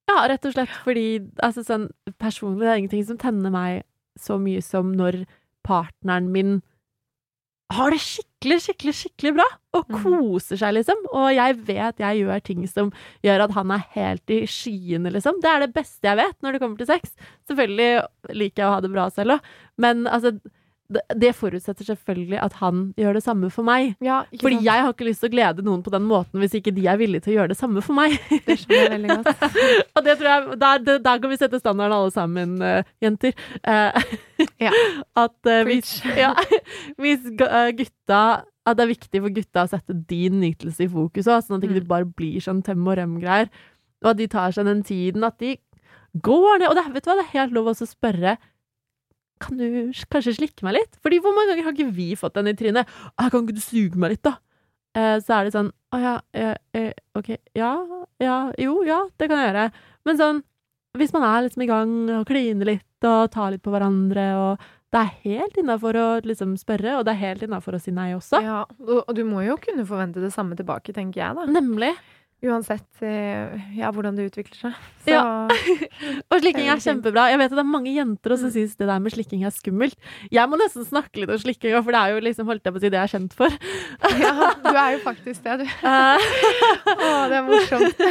ja, rett og slett fordi altså sånn, Personlig det er ingenting som tenner meg så mye som når partneren min har det skikkelig, skikkelig, skikkelig skikkelig bra, og Mhm. koser seg, liksom. Og jeg vet jeg gjør ting som gjør at han er helt i skyene, liksom. Det er det beste jeg vet når det kommer til sex. Selvfølgelig liker jeg å ha det bra selv òg, men altså det, forutsetter selvfølgelig at han gjør det samme for meg. Ja, Fordi sant? jeg har ikke lyst til å glede noen på den måten hvis ikke de er villige til å gjøre det samme for meg. Det skjønner jeg veldig godt. Og det tror jeg, der, der kan vi sette standarden alle sammen, uh, jenter. Uh, Ja. At uh, hvis, ja, hvis eh, gutta At det er viktig for gutta å sette din nytelse i fokus òg, sånn at det Mm. ikke bare blir sånn tøm og røm-greier. Og at de tar seg den tiden, at de går ned Og det, vet du hva, det er helt lov også å spørre kan du kanskje slikke meg litt? Fordi hvor mange ganger har ikke vi fått den i trynet? «Ah, Kan ikke du suge meg litt, da? Eh, så er det sånn Å ja, eh, eh, ok, ja, ja, jo, ja, det kan jeg gjøre. Men sånn, hvis man er liksom i gang og kliner litt og tar litt på hverandre, og det er helt innafor å liksom spørre, og det er helt innafor å si nei også. Ja, og du må jo kunne forvente det samme tilbake, tenker jeg, da. Nemlig. Uansett eh, ja, hvordan det utvikler seg. Så Ja. Og slikking er kjempebra. Jeg vet at det er mange jenter som syns det der med slikking er skummelt. Jeg må nesten snakke litt om slikking, for det er jo liksom, holdt jeg på å si, det jeg er kjent for. ja, du er jo faktisk det, du. Eh, Å, det er morsomt.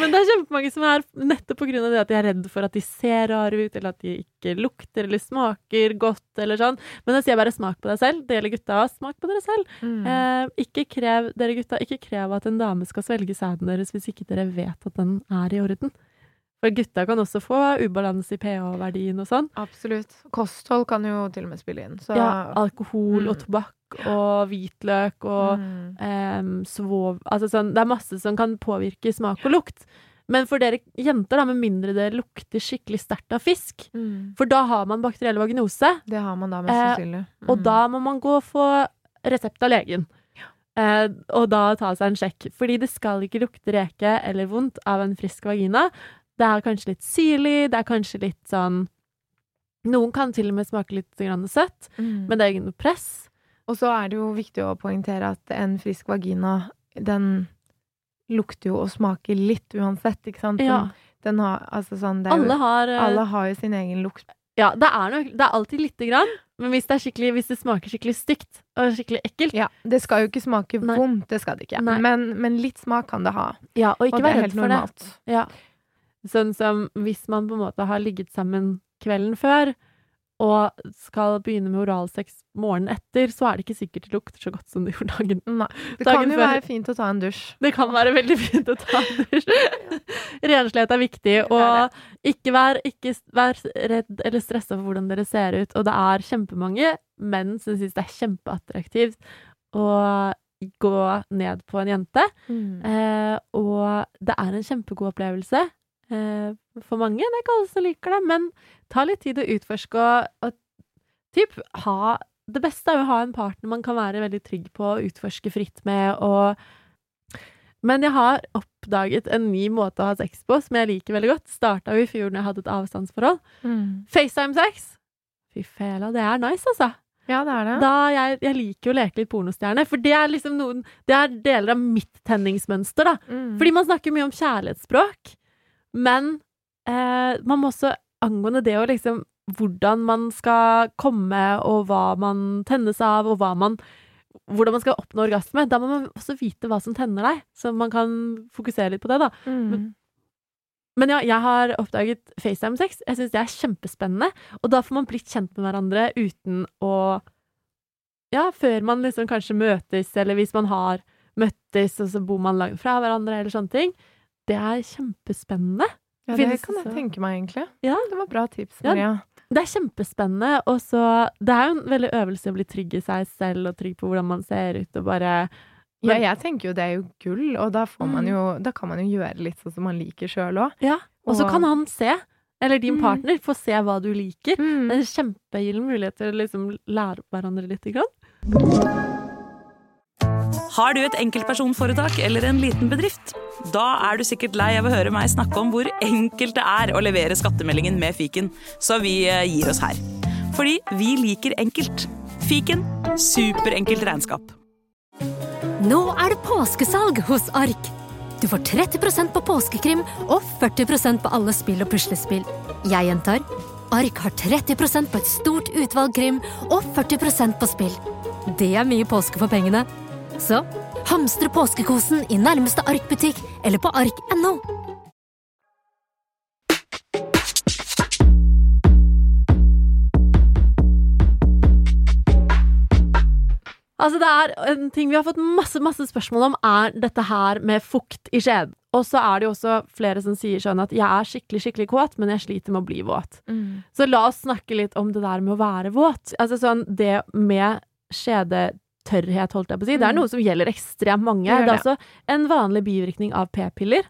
Men det er kjempemange som er nettopp på grunn av det at de er redd for at de ser rare ut, eller at de ikke lukter eller smaker godt, eller sånn. Men da sier jeg bare smak på deg selv. Det gjelder gutta. Smak på dere selv. Mm. Eh, ikke krev, dere gutta, ikke krev at en dame skal svelge sæden deres hvis ikke dere vet at den er i orden. For gutta kan også få ubalanse i pH-verdien og sånn. Absolutt. Kosthold kan jo til og med spille inn. Så Ja, alkohol og Mm. tobakk og hvitløk og mm. eh, svov Altså sånn, det er masse som kan påvirke smak og lukt. Men for dere jenter, da, med mindre det lukter skikkelig sterkt av fisk, Mm. for da har man bakteriell vaginose, Det har man da mest Eh, sannsynlig. og Mm. da må man gå og få resept av legen. Eh, og da ta seg en sjekk. Fordi det skal ikke lukte reke eller vondt av en frisk vagina. Det er kanskje litt syrlig, det er kanskje litt sånn Noen kan til og med smake litt søtt, Mm. men det er ikke noe press. Og så er det jo viktig å poengtere at en frisk vagina, den lukter jo og smaker litt uansett, ikke sant? Den, Ja. den har, altså sånn, det er Alle har eh, alle har jo sin egen lukt. Ja, det er, nok, det er alltid lite grann, men hvis det, hvis det smaker skikkelig stygt og skikkelig ekkelt Ja, det skal jo ikke smake Nei. vondt, det skal det ikke. Men, men litt smak kan det ha. Ja, og ikke og vær redd helt normalt. det. Ja. Sånn som hvis man på en måte har ligget sammen kvelden før, og skal begynne med oralsex morgenen etter, så er det ikke sikkert det lukter så godt som det gjorde dagen. Nei. Det Dagen kan jo før. være fint å ta en dusj. Det kan være veldig fint å ta en dusj. Renslighet er viktig, og ikke vær, ikke vær redd eller stressa for hvordan dere ser ut. Og det er kjempemange menn som syns det er kjempeattraktivt å gå ned på en jente. Mm. Eh, og det er en kjempegod opplevelse for mange. Det er ikke alle som liker det, men ta litt tid å utforske og, og typ ha Det beste er å ha en partner man kan være veldig trygg på å utforske fritt med, og Men jeg har oppdaget en ny måte å ha sex på som jeg liker veldig godt. Starta jo i fjor når jeg hadde et avstandsforhold. Mm. FaceTime-sex! Fy fela, det er nice, altså. Ja, det er det. Da jeg, jeg liker jo å leke litt pornostjerne, for det er liksom noen Det er deler av mitt tenningsmønster, da. Mm. Fordi man snakker mye om kjærlighetsspråk, men eh, man må også angående det å liksom Hvordan man skal komme, og hva man tennes av, og hva man hvordan man skal oppnå orgasme. Da må man også vite hva som tenner deg, så man kan fokusere litt på det, da. mm. Men ja, jeg har oppdaget FaceTime-sex. Jeg syns det er kjempespennende. Og da får man blitt kjent med hverandre uten å Ja, før man liksom kanskje møtes, eller hvis man har møttes, og så bor man langt fra hverandre, eller sånne ting. Det er kjempespennende. Ja, det Finnes kan jeg så- tenke meg, egentlig. Ja. Det var bra tips, Ja. Det er kjempespennende, og så Det er jo en veldig øvelse å bli trygg i seg selv, og trygg på hvordan man ser ut, og bare Ja, jeg tenker jo det er jo gull, og da, får man Mm. jo, da kan man jo gjøre litt sånn som man liker sjøl òg. Ja. Og så kan han se, eller din Mm. partner, få se hva du liker. Det er en kjempegyllen mulighet til å liksom lære opp hverandre litt. Grann. Har du et enkeltpersonforetak eller en liten bedrift? Da er du sikkert lei av å høre meg snakke om hvor enkelt det er å levere skattemeldingen med fiken, så vi eh, gir oss her. Fordi vi liker enkelt. Fiken superenkelt regnskap. Nå er det påskesalg hos Ark. Du får 30% på påskekrim og 40% på alle spill og puslespill. Jeg gjentar Ark har 30% på et stort utvalg krim og 40% på spill. Det er mye påske for pengene. Så hamstre påskekosen i nærmeste Ark-butikk eller på ark.no. Altså det er En ting vi har fått masse masse spørsmål om, er dette her med fukt i skjeden. Og så er det jo også flere som sier sånn at 'jeg er skikkelig skikkelig kåt, men jeg sliter med å bli våt'. Mm. Så la oss snakke litt om det der med å være våt. Altså sånn, Det med skjedetørrhet, holdt jeg på å si, det er Mm. noe som gjelder ekstremt mange. Det Det er altså en vanlig bivirkning av p-piller.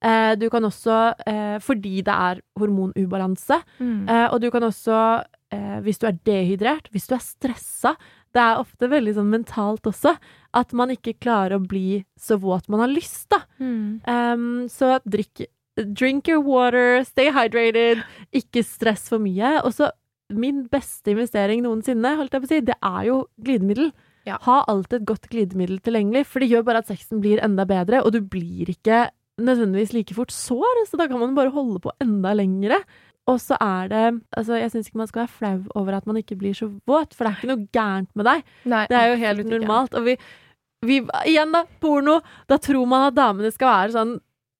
Eh, du kan også, eh, fordi det er hormonubalanse, Mm. Eh, og du kan også, eh, hvis du er dehydrert, hvis du er stressa Det er ofte veldig sånn mentalt også, at man ikke klarer å bli så våt man har lyst, da. Mm. Em, så drikk Drink your water, stay hydrated, ikke stress for mye. Og så min beste investering noensinne, holdt jeg på å si, det er jo glidemiddel. Ja. Ha alltid et godt glidemiddel tilgjengelig, for det gjør bare at sexen blir enda bedre, og du blir ikke nødvendigvis like fort sår, så da kan man bare holde på enda lengre. Og så er det Altså, jeg syns ikke man skal være flau over at man ikke blir så våt, for det er ikke noe gærent med deg. Nei, Det er jo helt normalt. Og vi, vi Igjen, da. Porno. Da tror man at damene skal være sånn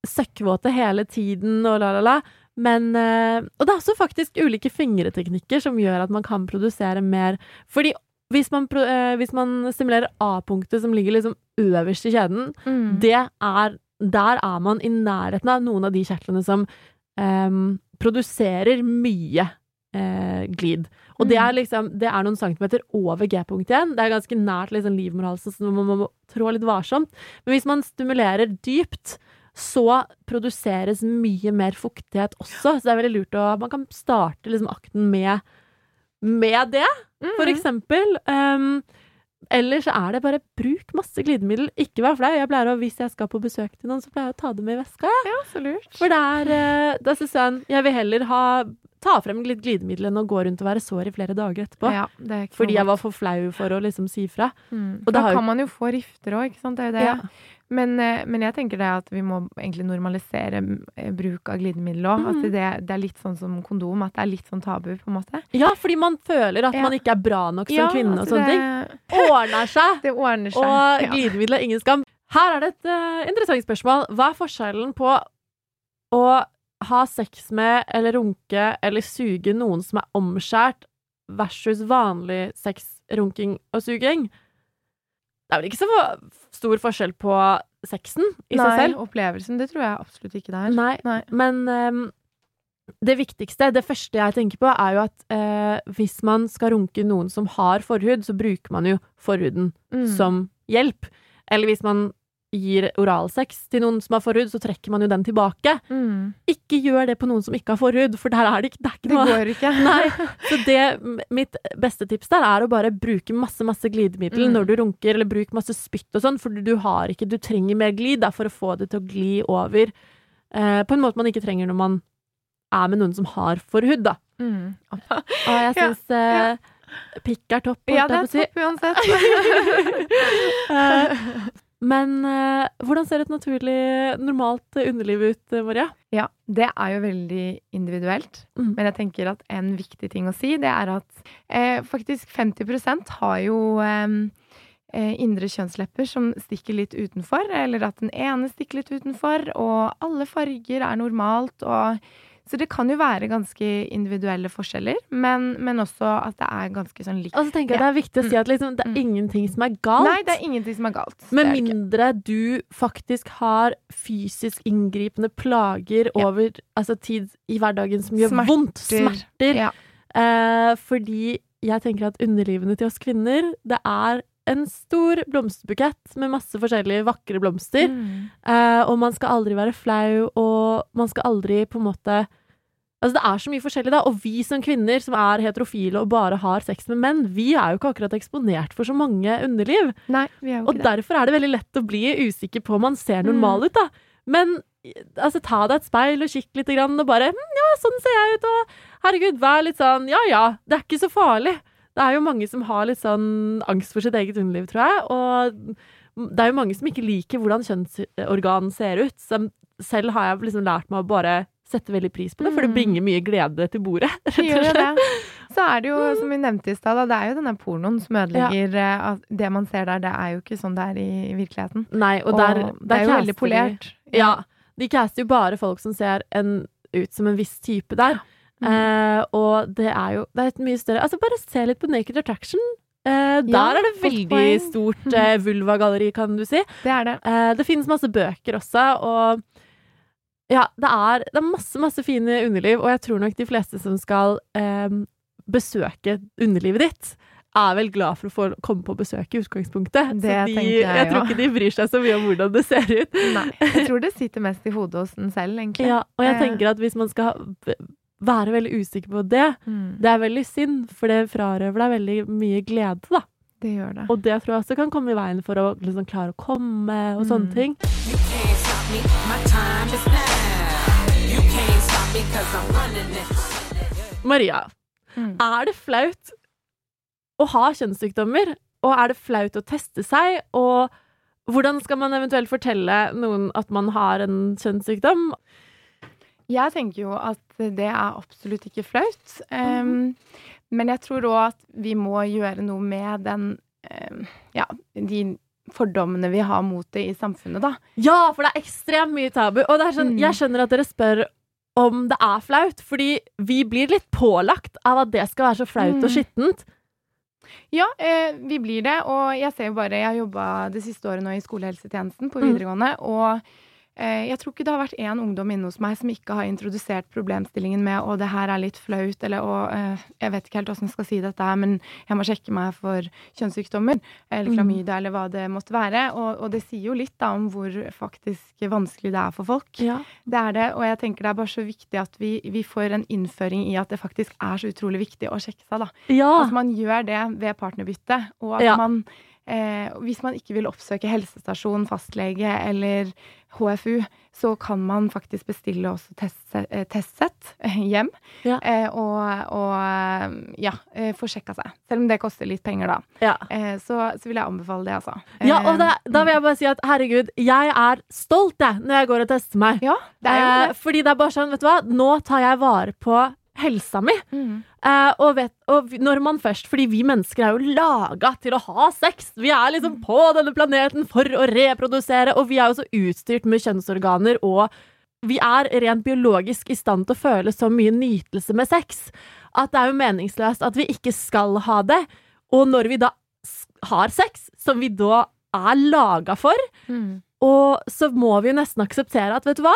søkkvåte hele tiden og la, la, la. Men eh, Og det er også faktisk ulike fingreteknikker som gjør at man kan produsere mer. Fordi hvis man, eh, hvis man stimulerer A-punktet, som ligger liksom øverst i kjeden, Mm. det er Der er man i nærheten av noen av de kjertlene som em, produserer mye eh, glid. Og det er liksom Det er noen centimeter over G-punktet igjen. Det er ganske nært liksom livmorhalsen, så man må trå litt varsomt. Men hvis man stimulerer dypt, så produseres mye mer fuktighet også. Så det er veldig lurt å Man kan starte liksom akten med, med det, for Mhm. eksempel. Um, Eller så er det bare bruk masse glidemiddel. Ikke vær flau. Jeg pleier å, Hvis jeg skal på besøk til noen, så pleier jeg å ta det med i veska. Ja. Så lurt. For det er eh, Da syns jeg jeg vil heller ha ta frem litt glidemiddel enn å gå rundt og være sår i flere dager etterpå. Ja, Fordi jeg var for flau for å liksom si fra. Mm. Da kan man jo få rifter òg, ikke sant. Det er jo det. Ja. Men, eh, men jeg tenker det at vi må egentlig normalisere eh, bruk av glidemiddel òg. Mm. At det, det er litt sånn som kondom, at det er litt sånn tabu, på en måte. Ja, fordi man føler at Ja. man ikke er bra nok som kvinne og altså sånne ting. det, Ordner seg! det ordner seg. Og ja. glidemiddel er ingen skam. Her er det et uh, interessant spørsmål. Hva er forskjellen på å ha sex med eller runke eller suge noen som er omskjært, versus vanlig sex, runking og suging? Det er vel ikke så stor forskjell på sexen i Nei, seg selv? Nei, opplevelsen, det tror jeg absolutt ikke det er. Nei, Nei. men um, det viktigste, det første jeg tenker på, er jo at uh, hvis man skal runke noen som har forhud, så bruker man jo forhuden Mm. som hjelp. Eller hvis man gir oralsex til noen som har forhud, så trekker man jo den tilbake. Mm. Ikke gjør det på noen som ikke har forhud, for der er det ikke, det er ikke Det noe går ikke. Nei, så det, mitt beste tips der er å bare bruke masse, masse glidemiddel Mm. når du runker, eller bruk masse spytt og sånn, for du har ikke, du trenger mer glid da, for å få det til å gli over eh, på en måte man ikke trenger når man er med noen som har forhud, da. Mm. Og jeg Ja, ja. eh, pikk er topp, Ja, holdt det jeg er på å si. topp uansett. Eh, Men eh, hvordan ser et naturlig, normalt underliv ut, eh, Maria? Ja, det er jo veldig individuelt. Mm. Men jeg tenker at en viktig ting å si, det er at eh, faktisk 50% har jo eh, eh, indre kjønnslepper som stikker litt utenfor, eller at den ene stikker litt utenfor, og alle farger er normalt, og så det kan jo være ganske individuelle forskjeller, men, men også at det er ganske sånn likt. Og så tenker jeg det er viktig å si at liksom, det er Mm. ingenting som er galt. Nei, det er ingenting som er galt. Med er mindre du faktisk har fysisk inngripende plager Ja. over altså, tid i hverdagen som gjør Smerter. vondt. Smerter. Ja. Eh, fordi jeg tenker at underlivene til oss kvinner, det er en stor blomsterbukett med masse forskjellige vakre blomster. Mm. Eh, og man skal aldri være flau, og man skal aldri på en måte Altså Det er så mye forskjellig, da. Og vi som kvinner som er heterofile og bare har sex med menn, vi er jo ikke akkurat eksponert for så mange underliv. Nei, vi er jo Og ikke det. derfor er det veldig lett å bli usikker på om man ser normal ut, da. Men altså, ta deg et speil og kikk litt, grann, og bare hm, Ja, sånn ser jeg ut, og herregud, vær litt sånn Ja ja, det er ikke så farlig. Det er jo mange som har litt sånn angst for sitt eget underliv, tror jeg. Og det er jo mange som ikke liker hvordan kjønnsorgan ser ut. Selv har jeg liksom lært meg å bare sette veldig pris på det, for det Mm. bringer mye glede til bordet. Rett og slett. Så er det jo, som vi nevnte i stad, det er jo denne pornoen som ødelegger ja. at Det man ser der, det er jo ikke sånn det er i virkeligheten. Nei, og, der, det er jo veldig de- polert. Ja. De caster jo bare folk som ser en, ut som en viss type der. Mm. Eh, og det er jo det er et mye større Altså, bare se litt på Naked Attraction. Eh, der Ja, er det veldig stort eh, vulvagalleri, kan du si. Det er det. Eh, det finnes masse bøker også, og ja, det er, det er masse, masse fine underliv, og jeg tror nok de fleste som skal eh, besøke underlivet ditt, er vel glad for å få komme på besøk i utgangspunktet. Det så de, jeg, jeg tror ikke de bryr seg så mye om hvordan det ser ut. Nei. Jeg tror det sitter mest i hodet hos den selv, egentlig. Ja, og jeg Eh. tenker at hvis man skal være veldig usikker på det, Mm, det er veldig synd, for det frarøver deg veldig mye glede, da. det gjør det. Og det tror jeg også kan komme i veien for å liksom klare å komme og sånne Mm. ting. You can't stop me, my time is now. Maria, Mm. er det flaut å ha kjønnssykdommer? og er det flaut å teste seg? Og hvordan skal man eventuelt fortelle noen at man har en kjønnssykdom? Jeg tenker jo at det er absolutt ikke flaut. Um, men jeg tror òg at vi må gjøre noe med den um, Ja, de fordommene vi har mot det i samfunnet, da. Ja, for det er ekstremt mye tabu. Og det er sånn, Mm. jeg skjønner at dere spør om det er flaut, fordi vi blir litt pålagt av at det skal være så flaut og Mm. skittent. Ja, eh, vi blir det. Og jeg ser jo bare Jeg har jobba det siste året nå i skolehelsetjenesten på Mm. videregående. Og jeg tror ikke det har vært én ungdom inne hos meg som ikke har introdusert problemstillingen med å det her er litt flaut, eller å eh, Jeg vet ikke helt åssen jeg skal si dette men jeg må sjekke meg for kjønnssykdommer. Eller Mm. klamydia, eller hva det måtte være. Og, og det sier jo litt da om hvor faktisk vanskelig det er for folk. Ja. Det er det, og jeg tenker det er bare så viktig at vi, vi får en innføring i at det faktisk er så utrolig viktig å sjekke seg, da. ja. At man gjør det ved partnerbytte, og at Ja. man eh, Hvis man ikke vil oppsøke helsestasjon, fastlege eller HFU, så kan man faktisk bestille også eh, testsett eh, hjem. Ja. Eh, og, og eh, ja, få sjekka seg. Selv om det koster litt penger, da. ja. Eh, så, så vil jeg anbefale det, altså. Ja, og Eh, da vil jeg bare si at herregud, jeg er stolt jeg, når jeg går og tester meg. Ja, det er jo det. fordi det er bare sånn, vet du hva, nå tar jeg vare på helsa mi. Mm. Uh, og, vet, og når man først Fordi vi mennesker er jo laga til å ha sex. Vi er liksom på denne planeten for å reprodusere, og vi er jo så utstyrt med kjønnsorganer, og vi er rent biologisk i stand til å føle så mye nytelse med sex at det er jo meningsløst at vi ikke skal ha det. Og når vi da har sex, som vi da er laga for, Mm. og så må vi jo nesten akseptere at, vet du hva?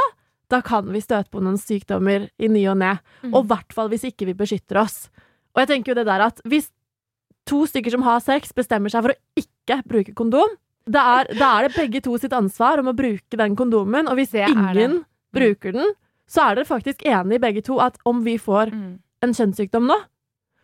Da kan vi støte på noen sykdommer i ny og ne. Mm. Og i hvert fall hvis ikke vi beskytter oss. Og jeg tenker jo det der at hvis to stykker som har sex, bestemmer seg for å ikke bruke kondom, da er, da er det begge to sitt ansvar om å bruke den kondomen. Og hvis Det ingen mm. bruker den, så er dere faktisk enige begge to at om vi får Mm. en kjønnssykdom nå,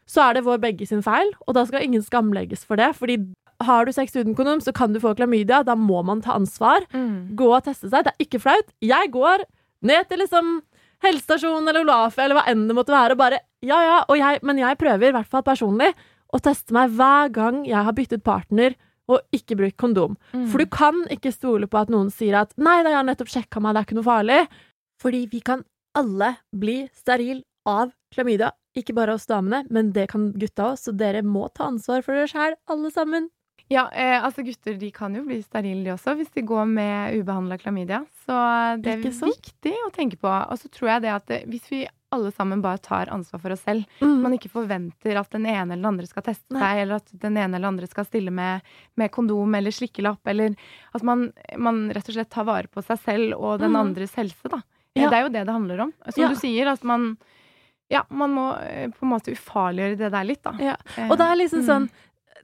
så er det vår begge sin feil, og da skal ingen skamlegges for det. Fordi har du sex uten kondom, så kan du få klamydia. Da må man ta ansvar. Mm. Gå og teste seg. Det er ikke flaut. Jeg går ned til liksom helsestasjonen eller Olaf eller hva enn det måtte være, og bare Ja, ja. Og jeg, men jeg prøver, i hvert fall personlig, å teste meg hver gang jeg har byttet partner og ikke brukt kondom. Mm. For du kan ikke stole på at noen sier at 'nei, da, jeg har nettopp sjekka meg, det er ikke noe farlig'. Fordi vi kan alle bli steril av klamydia. Ikke bare oss damene, men det kan gutta òg, så dere må ta ansvar for dere sjæl, alle sammen. Ja, eh, altså gutter de kan jo bli sterile de også, hvis de går med ubehandla klamydia. Så det er viktig å tenke på. Og så tror jeg det at det, hvis vi alle sammen bare tar ansvar for oss selv, Mm. man ikke forventer at den ene eller den andre skal teste Nei. seg, eller at den ene eller andre skal stille med, med kondom eller slikkelapp, eller at man, man rett og slett tar vare på seg selv og den Mm. andres helse, da. Eh, Ja. Det er jo det det handler om. Som Ja. du sier, at man ja, man må eh, på en måte ufarliggjøre det der litt, da. Ja. Eh, Og det er liksom mm.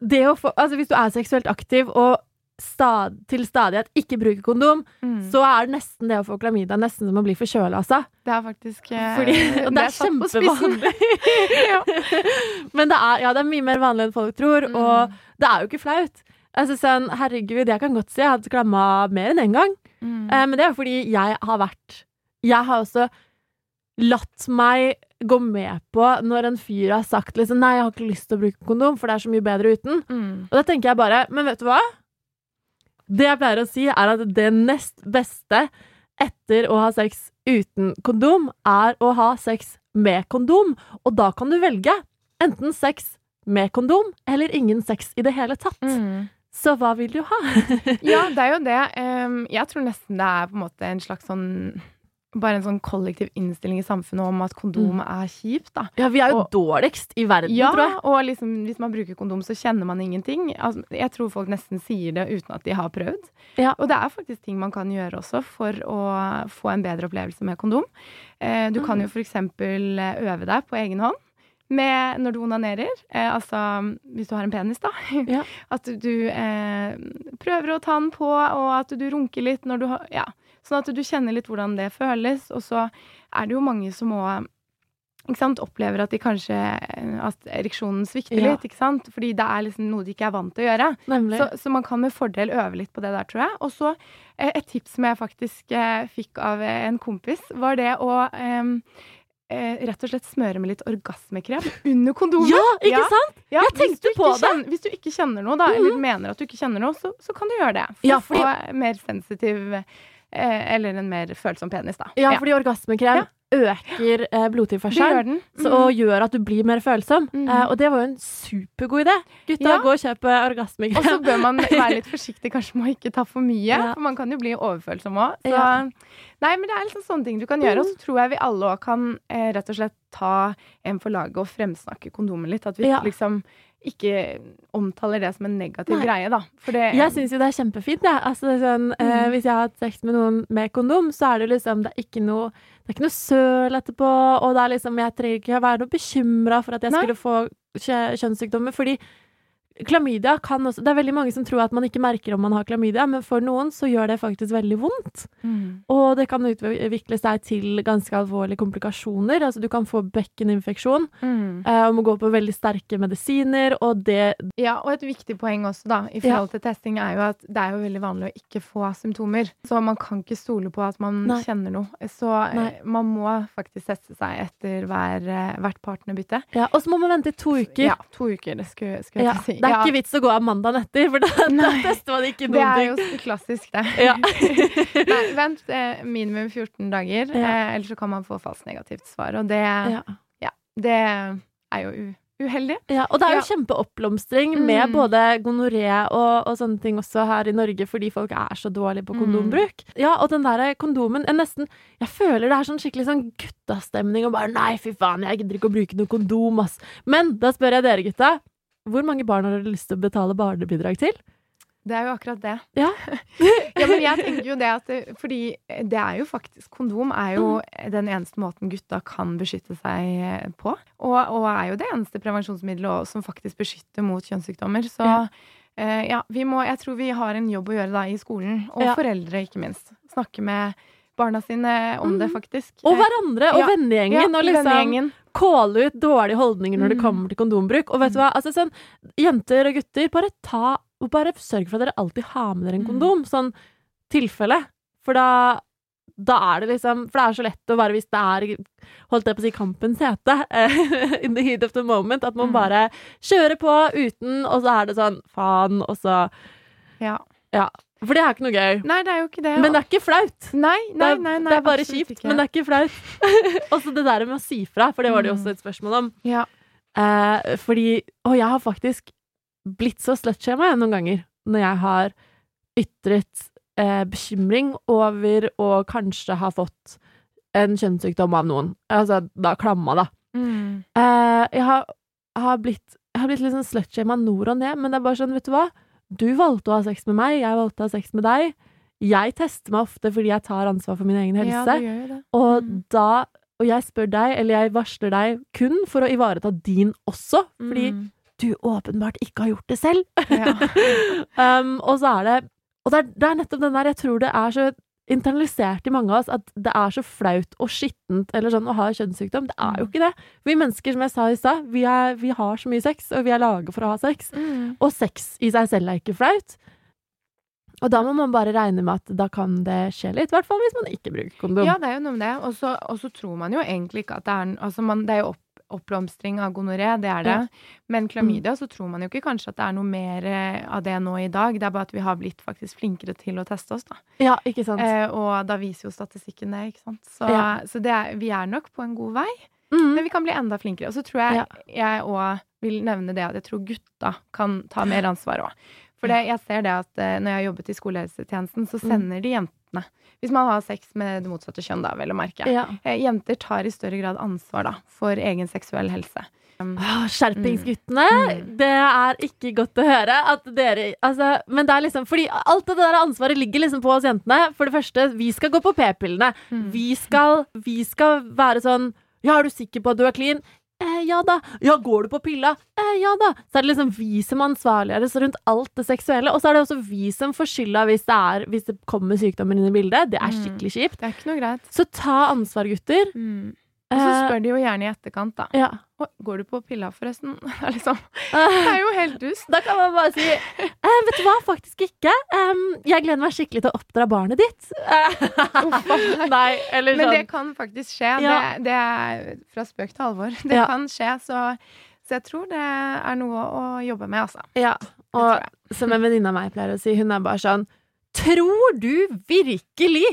Det å få, altså Hvis du er seksuelt aktiv og stad, til stadighet ikke bruker kondom, Mm. så er det nesten det å få klamydia nesten som å bli forkjøla, altså. Det er faktisk eh, Fordi, og det er satt kjempevanlig. ja. Men det er, ja, det er mye mer vanlig enn folk tror, Mm. og det er jo ikke flaut. Altså, sånn, herregud, jeg kan godt si jeg hadde klamma mer enn én gang. Mm. Eh, men det er jo fordi jeg har vært Jeg har også latt meg gå med på når en fyr har sagt liksom Nei, jeg har ikke lyst til å bruke kondom, for det er så mye bedre uten. Mm. Og da tenker jeg bare Men vet du hva? Det jeg pleier å si, er at det nest beste etter å ha sex uten kondom, er å ha sex med kondom. Og da kan du velge enten sex med kondom eller ingen sex i det hele tatt. Mm. Så hva vil du ha? Ja, det er jo det. Jeg tror nesten det er på en måte en slags sånn Bare en sånn kollektiv innstilling i samfunnet om at kondom er kjipt, da. Ja, vi er jo Og- dårligst i verden, Ja, tror jeg. og liksom, hvis man bruker kondom, så kjenner man ingenting. Altså, jeg tror folk nesten sier det uten at de har prøvd. Ja. Og det er faktisk ting man kan gjøre også for å få en bedre opplevelse med kondom. Eh, du kan jo for eksempel eh, øve deg på egen hånd. Med når du onanerer, eh, altså hvis du har en penis, da. Ja. At du eh, prøver å ta den på, og at du runker litt når du har Ja. Sånn at du kjenner litt hvordan det føles. Og så er det jo mange som òg opplever at de kanskje At ereksjonen svikter Ja. litt. ikke sant? Fordi det er liksom noe de ikke er vant til å gjøre. Så, så man kan med fordel øve litt på det der, tror jeg. Og så eh, et tips som jeg faktisk eh, fikk av eh, en kompis, var det å eh, rett og slett smøre med litt orgasmekrem under kondomet. Ja, ikke Ja. sant? Ja, Jeg tenkte på det. Kjenner, hvis du ikke kjenner noe, da, eller mener at du ikke kjenner noe, så, så kan du gjøre det. For Ja, fordi- mer sensitiv Eller en mer følsom penis, da. Ja, fordi orgasmekrem Ja. øker eh, blodtilførselen. Mm. og gjør at du blir mer følsom. Mm. Eh, og det var jo en supergod idé. Gutta, Ja. gå og kjøp eh, orgasmekrem. Og så bør man være litt forsiktig kanskje med å ikke ta for mye, Ja. for man kan jo bli overfølsom òg. Så. Nei, men det er liksom sånne ting du kan gjøre. Og så tror jeg vi alle òg kan eh, rett og slett ta en for laget og fremsnakke kondomen litt. At vi Ja. liksom ikke omtaler det som en negativ Nei. greie, da. Det Jeg syns jo det er kjempefint. jeg. Altså, det er sånn, eh, Mm. hvis jeg har hatt sex med noen med kondom, så er det liksom Det er ikke noe, det er ikke noe søl etterpå. Og det er liksom, jeg trenger ikke være noe bekymra for at jeg Nei. skulle få kjø- kjønnssykdommer. Fordi klamydia kan også Det er veldig mange som tror at man ikke merker om man har klamydia, men for noen så gjør det faktisk veldig vondt. Mm. Og det kan utvikle seg til ganske alvorlige komplikasjoner. Altså du kan få bekkeninfeksjon Mm. eh, og må gå på veldig sterke medisiner, og det Ja, og et viktig poeng også, da, i forhold til testing, er jo at det er jo veldig vanlig å ikke få symptomer. Så man kan ikke stole på at man Nei. kjenner noe. Så eh, Nei. man må faktisk teste seg etter hver, eh, hvert partnerbytte. ja, Og så må man vente i to uker. Ja, to uker, det skulle, skulle jeg å si. Det er Ja, ikke vits å gå av mandagen etter, for da, da tester man ikke det er jo klassisk, det. Ja. Nei, vent eh, minimum 14 dager, Ja. eh, ellers så kan man få falskt negativt svar. Og det, Ja. det er jo u uheldig. Ja, og det er jo Ja. kjempeoppblomstring med Mm. både gonoré og, og sånne ting også her i Norge, fordi folk er så dårlige på Mm. kondombruk. Ja, og den der kondomen Jeg nesten Jeg føler det er sånn skikkelig sånn guttastemning og bare Nei, fy faen, jeg gidder ikke å bruke noe kondom, ass. Men da spør jeg dere, gutta. Hvor mange barn har du lyst til å betale barnebidrag til? Det er jo akkurat det. Ja. ja, men jeg tenker jo det at Fordi det er jo faktisk Kondom er jo den eneste måten gutta kan beskytte seg på. Og, og er jo det eneste prevensjonsmiddelet som faktisk beskytter mot kjønnssykdommer. Så Ja. Uh, ja, vi må Jeg tror vi har en jobb å gjøre da i skolen. Og Ja. foreldre, ikke minst. Snakke med barna sine om det, faktisk. Og Eh, hverandre og vennegjengen. og liksom vennegjengen. Kåle ut dårlige holdninger når det Mm. kommer til kondombruk. Og vet du hva, altså sånn, jenter og gutter, bare ta bare sørg for at dere alltid har med dere en Mm. kondom. Sånn tilfelle. For da da er det liksom For det er så lett å bare, hvis det er holdt jeg på å si kampens hete, eh, in the heat of the moment, at man Mm. bare kjører på uten, og så er det sånn faen, og så Ja. Ja. For det er ikke noe gøy. Nei, det er jo ikke det. Men det er ikke flaut. Nei, nei, nei, nei, det er bare kjipt, ikke. men det er ikke flaut. Og så det der med å si fra, for det var det jo Mm. også et spørsmål om. Ja. Eh, fordi Og jeg har faktisk blitt så slutshama noen ganger når jeg har ytret eh, bekymring over å kanskje ha fått en kjønnssykdom av noen. Altså da klamma, da. Mm. Eh, jeg, har, har blitt, jeg har blitt litt sånn slutshama nord og ned, men det er bare sånn, vet du hva? Du valgte å ha sex med meg, jeg valgte å ha sex med deg. Jeg tester meg ofte fordi jeg tar ansvar for min egen Ja, helse. det. Og Mm. da Og jeg spør deg, eller jeg varsler deg, kun for å ivareta din også. Fordi Mm. du åpenbart ikke har gjort det selv. Ja. um, og så er det Og det er, det er nettopp den der Jeg tror det er så internalisert i mange av oss at det er så flaut og skittent eller sånn å ha kjønnssykdom. Det er jo ikke det. Vi mennesker, som jeg sa i stad, vi, vi har så mye sex, og vi er laget for å ha sex. Mm. Og sex i seg selv er ikke flaut. Og da må man bare regne med at da kan det skje litt. I hvert fall hvis man ikke bruker kondom. Ja, det er jo noe med det. Og så tror man jo egentlig ikke at det er Altså, man, det er jo opp, oppblomstring av gonoré, det er det. Ja. Men klamydia, så tror man jo ikke kanskje at det er noe mer eh, av det nå i dag. Det er bare at vi har blitt faktisk flinkere til å teste oss, da. Ja, ikke sant? Eh, og da viser jo statistikken det, ikke sant. Så, Ja. så det er, vi er nok på en god vei. Mm. Men vi kan bli enda flinkere. Og så tror jeg jeg òg vil nevne det at jeg tror gutta kan ta mer ansvar òg. For det, jeg ser det at eh, når jeg har jobbet i skolehelsetjenesten, så Mm. sender de jentene Hvis man har sex med det motsatte kjønn, da, vel å merke. Ja. Eh, Jenter tar i større grad ansvar da, for egen seksuell helse. Um, Skjerpingsguttene! Mm. Det er ikke godt å høre at dere altså, Men det er liksom Fordi alt det der ansvaret ligger liksom på oss jentene. For det første, vi skal gå på p-pillene. Mm. Vi, skal, vi skal være sånn Ja, er du sikker på at du er clean? Eh, ja da. Ja, går du på pilla? Eh, ja da. Så er det liksom vi som ansvarliggjøres rundt alt det seksuelle. Og så er det også vi som får skylda hvis det, hvis det kommer sykdommer inn i bildet. Det er Mm. skikkelig kjipt. det er ikke noe greit. Så ta ansvar, gutter. Mm. Og så Eh, spør de jo gjerne i etterkant, da. ja. Går du på pilla, forresten? Det liksom Det er jo helt dust. Da kan man bare si eh, Vet du hva, faktisk ikke. Um, jeg gleder meg skikkelig til å oppdra barnet ditt. Nei, eller Men sånn. det kan faktisk skje. Ja. Det, det er fra spøk til alvor. Det Ja. kan skje, så, så jeg tror det er noe å jobbe med, altså. Ja, og som en venninne av meg pleier å si, hun er bare sånn Tror du virkelig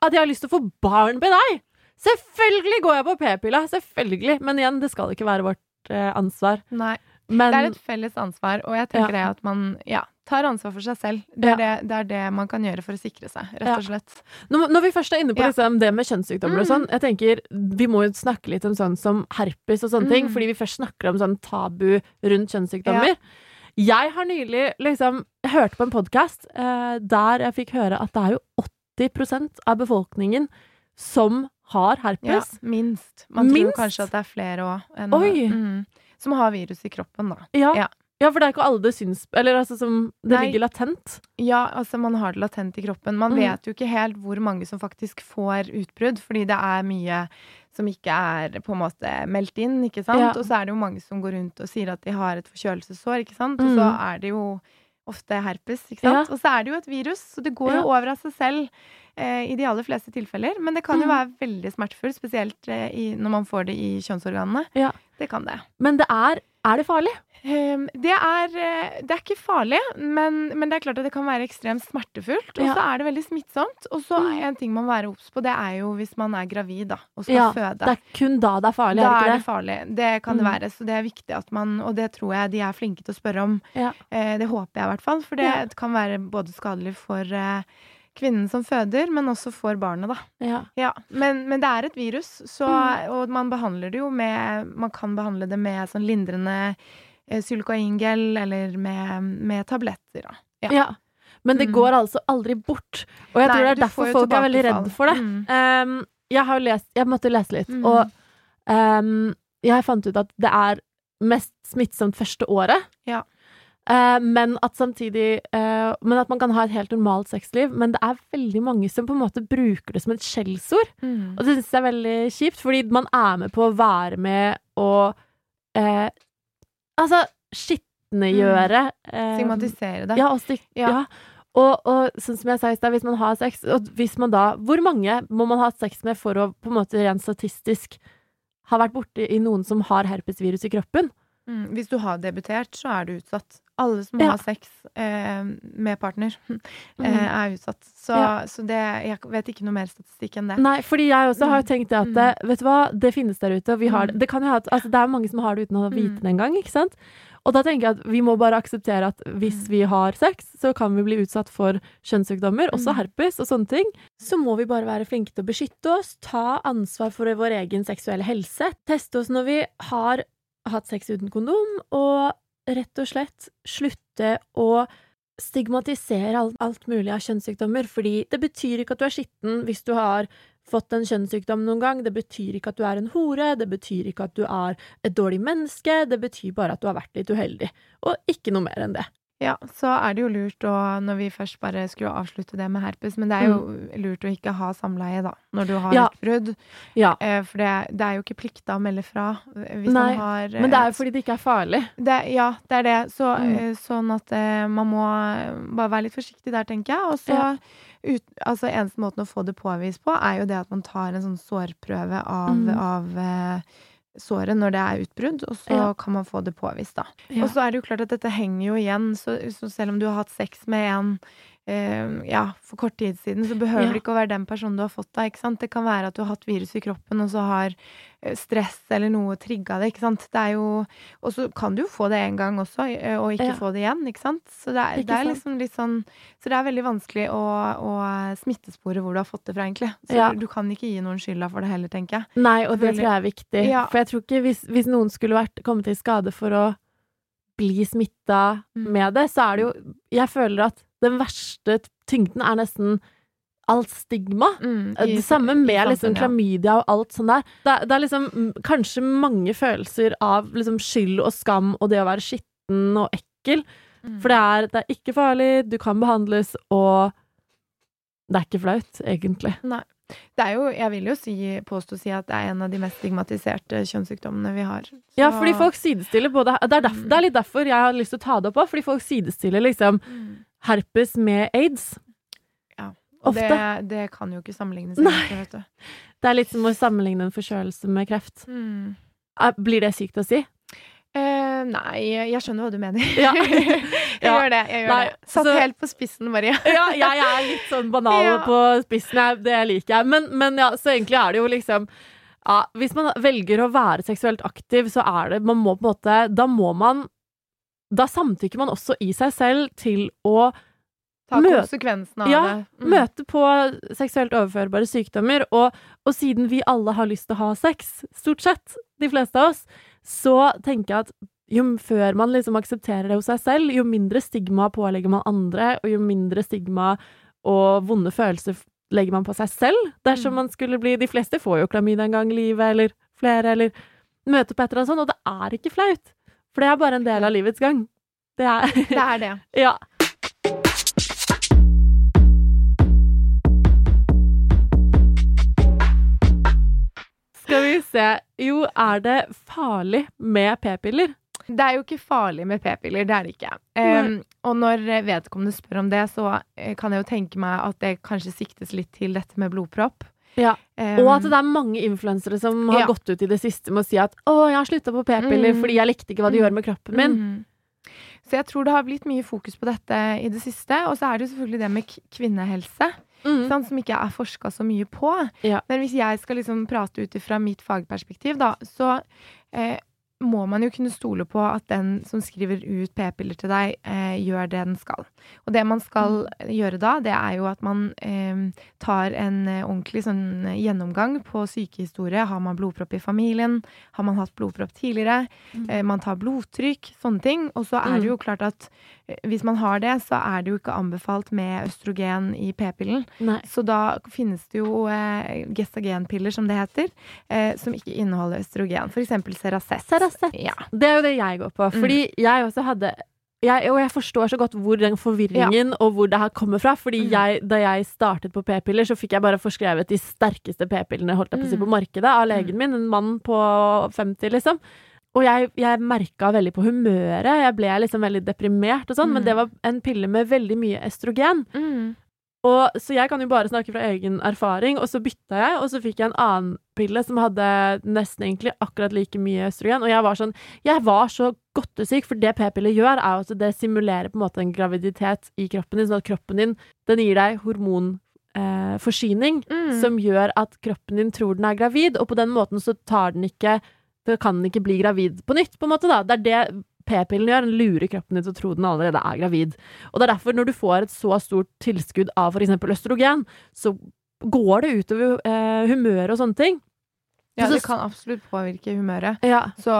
at jeg har lyst til å få barn med deg? Selvfølgelig går jeg på p-pilla, selvfølgelig. Men igjen, det skal ikke være vårt eh, ansvar. Nei. Men Det er et felles ansvar, og jeg tenker det at man ja, tar ansvar for seg selv. Det er, Ja. det, det er det man kan gjøre for å sikre seg, rett og slett. når, når vi først er inne på liksom, det med kjønnssykdommer og sånn, jeg tenker vi må jo snakke litt om sånn som herpes og sånne ting, Mm. fordi vi først snakker om sånn tabu rundt kjønnssykdommer. Jeg har nylig liksom hørt på en podkast eh, der jeg fikk høre at det er jo 80% av befolkningen som har Ja, herpes. minst. Man Minst? tror kanskje at det er flere òg. Mm, som har virus i kroppen, da. Ja. Ja. Ja, for det er ikke alle det syns Eller altså som Det Nei. ligger latent. Ja, altså man har det latent i kroppen. Man Mm. vet jo ikke helt hvor mange som faktisk får utbrudd, fordi det er mye som ikke er på en måte meldt inn, ikke sant. Ja. Og så er det jo mange som går rundt og sier at de har et forkjølelsessår, ikke sant. Og Mm. så er det jo ofte herpes, ikke sant. Ja. Og så er det jo et virus, så det går jo over av seg selv eh, i de aller fleste tilfeller. Men det kan jo Mm. være veldig smertefullt, spesielt eh, i, når man får det i kjønnsorganene. Ja. Det kan det. Men det er Er det farlig? Um, det, er, eh, det er ikke farlig, men, men det er klart at det kan være ekstremt smertefullt. Og Ja. så er det veldig smittsomt. Og så er en ting man må være obs på, det er jo hvis man er gravid da, og skal Ja, føde. Det er kun da det er farlig, da er det det farlig. Det kan det Mm. være. Så det er viktig at man Og det tror jeg de er flinke til å spørre om. Ja. Eh, det håper jeg i hvert fall. For det kan være både skadelig for eh, kvinnen som føder, men også for barnet, da. Ja. Ja, men, men det er et virus, så, Mm. og man behandler det jo med Man kan behandle det med sånn lindrende Sylkoingel Xylocaingel eller med, med tabletter. Da. Ja. Ja. Men det Mm. går altså aldri bort. Og jeg Nei, tror det er derfor folk er veldig redd for det. Mm. Um, jeg har jo lest Jeg måtte lese litt, Mm. og um, jeg fant ut at det er mest smittsomt første året. Ja. Eh, men at samtidig eh, Men at man kan ha et helt normalt sexliv. Men det er veldig mange som på en måte bruker det som et skjellsord. Mm. Og det syns jeg er veldig kjipt, fordi man er med på å være med og eh, Altså skitnegjøre eh, Stigmatisere det. Ja, og stik, Ja. ja. Og, og sånn som jeg sa i stad, hvis man har sex Og hvis man da Hvor mange må man ha sex med for å på en måte rent statistisk ha vært borti noen som har herpesvirus i kroppen? Mm. Hvis du har debutert, så er du utsatt. Alle som Ja. har sex eh, med partner, eh, Mm. er utsatt. Så, Ja. så det, jeg vet ikke noe mer statistikk enn det. Nei, fordi jeg også har jo tenkt det at Mm. Vet du hva, det finnes der ute, og vi har det. Mm. Det kan jo ha Altså, det er mange som har det uten å vite Mm. det engang, ikke sant? Og da tenker jeg at vi må bare akseptere at hvis Mm. vi har sex, så kan vi bli utsatt for kjønnssykdommer, også Mm. herpes og sånne ting. Så må vi bare være flinke til å beskytte oss, ta ansvar for vår egen seksuelle helse, teste oss når vi har hatt sex uten kondom, og rett og slett slutte å stigmatisere alt, alt mulig av kjønnssykdommer, fordi det betyr ikke at du er skitten hvis du har fått en kjønnssykdom noen gang, det betyr ikke at du er en hore, det betyr ikke at du er et dårlig menneske, det betyr bare at du har vært litt uheldig, og ikke noe mer enn det. Ja, så er det jo lurt å, når vi først bare skulle avslutte det med herpes, men det er jo lurt å ikke ha samleie, da, når du har Mm. Ja. utbrudd. Ja, Eh, for det, det er jo ikke plikta å melde fra eh, hvis Nei, man har eh, men det er jo fordi det ikke er farlig. det, Ja, det er det. Så, Mm. eh, sånn at eh, man må eh, bare være litt forsiktig der, tenker jeg. Og så Ja. ut, altså Eneste måten å få det påvist på, er jo det at man tar en sånn sårprøve av, Mm. av eh, såret når det er utbrudd, og så Ja. kan man få det påvist, da. Ja. Og så er det jo klart at dette henger jo igjen, så, så selv om du har hatt sex med en eh, ja, for kort tid siden, så behøver Ja. det ikke å være den personen du har fått da, ikke sant. Det kan være at du har hatt virus i kroppen, og så har stress eller noe trigga det, ikke sant. Det er jo Og så kan du jo få det en gang også, eh, og ikke Ja. få det igjen, ikke sant. Så det er, det er liksom litt sånn Så det er veldig vanskelig å, å smittespore hvor du har fått det fra, egentlig. Så Ja. du kan ikke gi noen skylda for det heller, tenker jeg. Nei, og det tror jeg er viktig. Ja. For jeg tror ikke hvis, hvis noen skulle vært, kommet i skade for å bli smitta Mm. med det, så er det jo Jeg føler at den verste tyngden er nesten alt stigma. Mm, i, Det samme med liksom klamydia og alt sånn der. Det, det er liksom mm, kanskje mange følelser av liksom skyld og skam og det å være skitten og ekkel. Mm. For det er, det er ikke farlig, du kan behandles, og det er ikke flaut, egentlig. Det er jo, jeg vil jo si, påstå si at det er en av de mest stigmatiserte kjønnssykdommene vi har. Ja, fordi folk sidestiller både Det er, derfor, det er litt derfor jeg har lyst til å ta det opp òg, fordi folk sidestiller liksom Mm. herpes med aids. Og det, det kan jo ikke sammenlignes. Egentlig, vet du. Det er litt som å sammenligne en forkjølelse med kreft. Mm. Er- Blir det sykt å si? Eh, nei, jeg skjønner hva du mener. Ja. jeg Ja. gjør det. jeg gjør Nei, det Satt så- helt på spissen, Maria. Ja, jeg er litt sånn banal Ja. på spissen, jeg, det liker jeg. Men, men ja, så egentlig er det jo liksom ja, Hvis man velger å være seksuelt aktiv, så er det Man må på en måte Da må man Da samtykker man også i seg selv til å Ta konsekvensene konsekvensen av Ja, det. Mm. møte på seksuelt overførbare sykdommer. Og, og siden vi alle har lyst til å ha sex, stort sett, de fleste av oss, så tenker jeg at jo før man liksom aksepterer det hos seg selv, jo mindre stigma pålegger man andre, og jo mindre stigma og vonde følelser legger man på seg selv. Dersom Mm. man skulle bli De fleste får jo klamydia en gang i livet, eller flere, eller møter på et eller annet sånt, og det er ikke flaut. For det er bare en del av livets gang. Det er Det er det. Ja. Skal vi se Jo, er det farlig med p-piller? Det er jo ikke farlig med p-piller, det er det ikke. Um, og når vedkommende spør om det, så eh, kan jeg jo tenke meg at det kanskje siktes litt til dette med blodpropp. Ja. Um, Og at det er mange influensere som har Ja. gått ut i det siste med å si at 'Å, jeg har slutta på p-piller Mm. fordi jeg likte ikke hva det gjør med kroppen min'. Mm. Så jeg tror det har blitt mye fokus på dette i det siste. Og så er det jo selvfølgelig det med kvinnehelse, Mm. sant, som ikke er forska så mye på. Ja. Men hvis jeg skal liksom prate ut ifra mitt fagperspektiv, da, så eh, må man jo kunne stole på at den som skriver ut p-piller til deg, eh, gjør det den skal. Og det man skal gjøre da, det er jo at man eh, tar en eh, ordentlig sånn gjennomgang på sykehistorie. Har man blodpropp i familien? Har man hatt blodpropp tidligere? Eh, man tar blodtrykk, sånne ting. Og så er det jo klart at eh, hvis man har det, så er det jo ikke anbefalt med østrogen i p-pillen. Så da finnes det jo eh, gestagenpiller, som det heter, eh, som ikke inneholder østrogen. For eksempel Ceracet. Ceracet. Ja. Det er jo det jeg går på. Mm. Fordi jeg også hadde jeg, Og jeg forstår så godt hvor den forvirringen og hvor det her kommer fra. Fordi Mm. jeg, da jeg startet på p-piller, så fikk jeg bare forskrevet de sterkeste p-pillene holdt jeg på å si, Mm. på markedet av legen min. En mann på 50, liksom. Og jeg, jeg merka veldig på humøret. Jeg ble liksom veldig deprimert og sånn, men Mm. det var en pille med veldig mye estrogen. Mm. Og, så jeg kan jo bare snakke fra egen erfaring, og så bytta jeg, og så fikk jeg en annen pille som hadde nesten egentlig akkurat like mye østrogen, og jeg var sånn Jeg var så godtesyk, for det p-piller gjør, er jo at det simulerer på en måte en graviditet i kroppen din, sånn at kroppen din den gir deg hormonforsyning, eh, forsyning, Mm. som gjør at kroppen din tror den er gravid, og på den måten så tar den ikke kan ikke bli gravid på nytt, på en måte, da. Det er det p-pillen gjør. Den lurer kroppen din til å tro den allerede er gravid. Og det er derfor, når du får et så stort tilskudd av eksempel østrogen, så går det utover eh, humøret og sånne ting. ja, det kan absolutt påvirke humøret. Ja. Så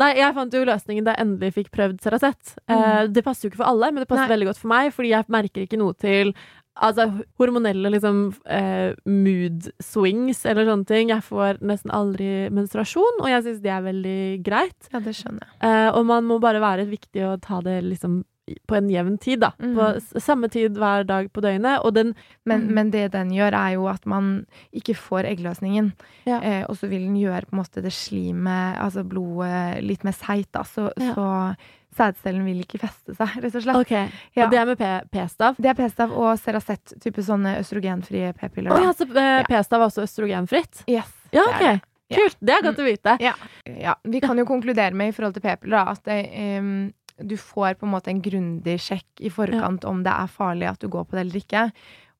Nei, jeg fant jo løsningen da jeg endelig fikk prøvd Ceracet. Eh, det passer jo ikke for alle, men det passer Nei. veldig godt for meg, fordi jeg merker ikke noe til Altså hormonelle liksom eh, mood swings eller sånne ting. Jeg får nesten aldri menstruasjon, og jeg syns det er veldig greit. ja, det skjønner jeg. Eh, og man må bare være viktig og ta det liksom på en jevn tid, da. Mm. På samme tid hver dag på døgnet. Og den Men, Mm. men det den gjør, er jo at man ikke får eggløsningen. Ja. Eh, og så vil den gjøre på en måte det slimet, altså blodet, litt mer seigt, da. Så, Ja. så sædcellen vil ikke feste seg, rett og slett. Okay. Ja. Og det er med P- p-stav? Det er p-stav og Ceracet, type sånne østrogenfrie p-piller. Oh, ja, så eh, p-stav er også østrogenfritt? Yes, Ja, OK. det. Kult. Det er godt å vite. Ja. ja. Vi kan jo konkludere med i forhold til p-piller at det, em, du får på en måte en grundig sjekk i forkant om det er farlig at du går på det eller ikke.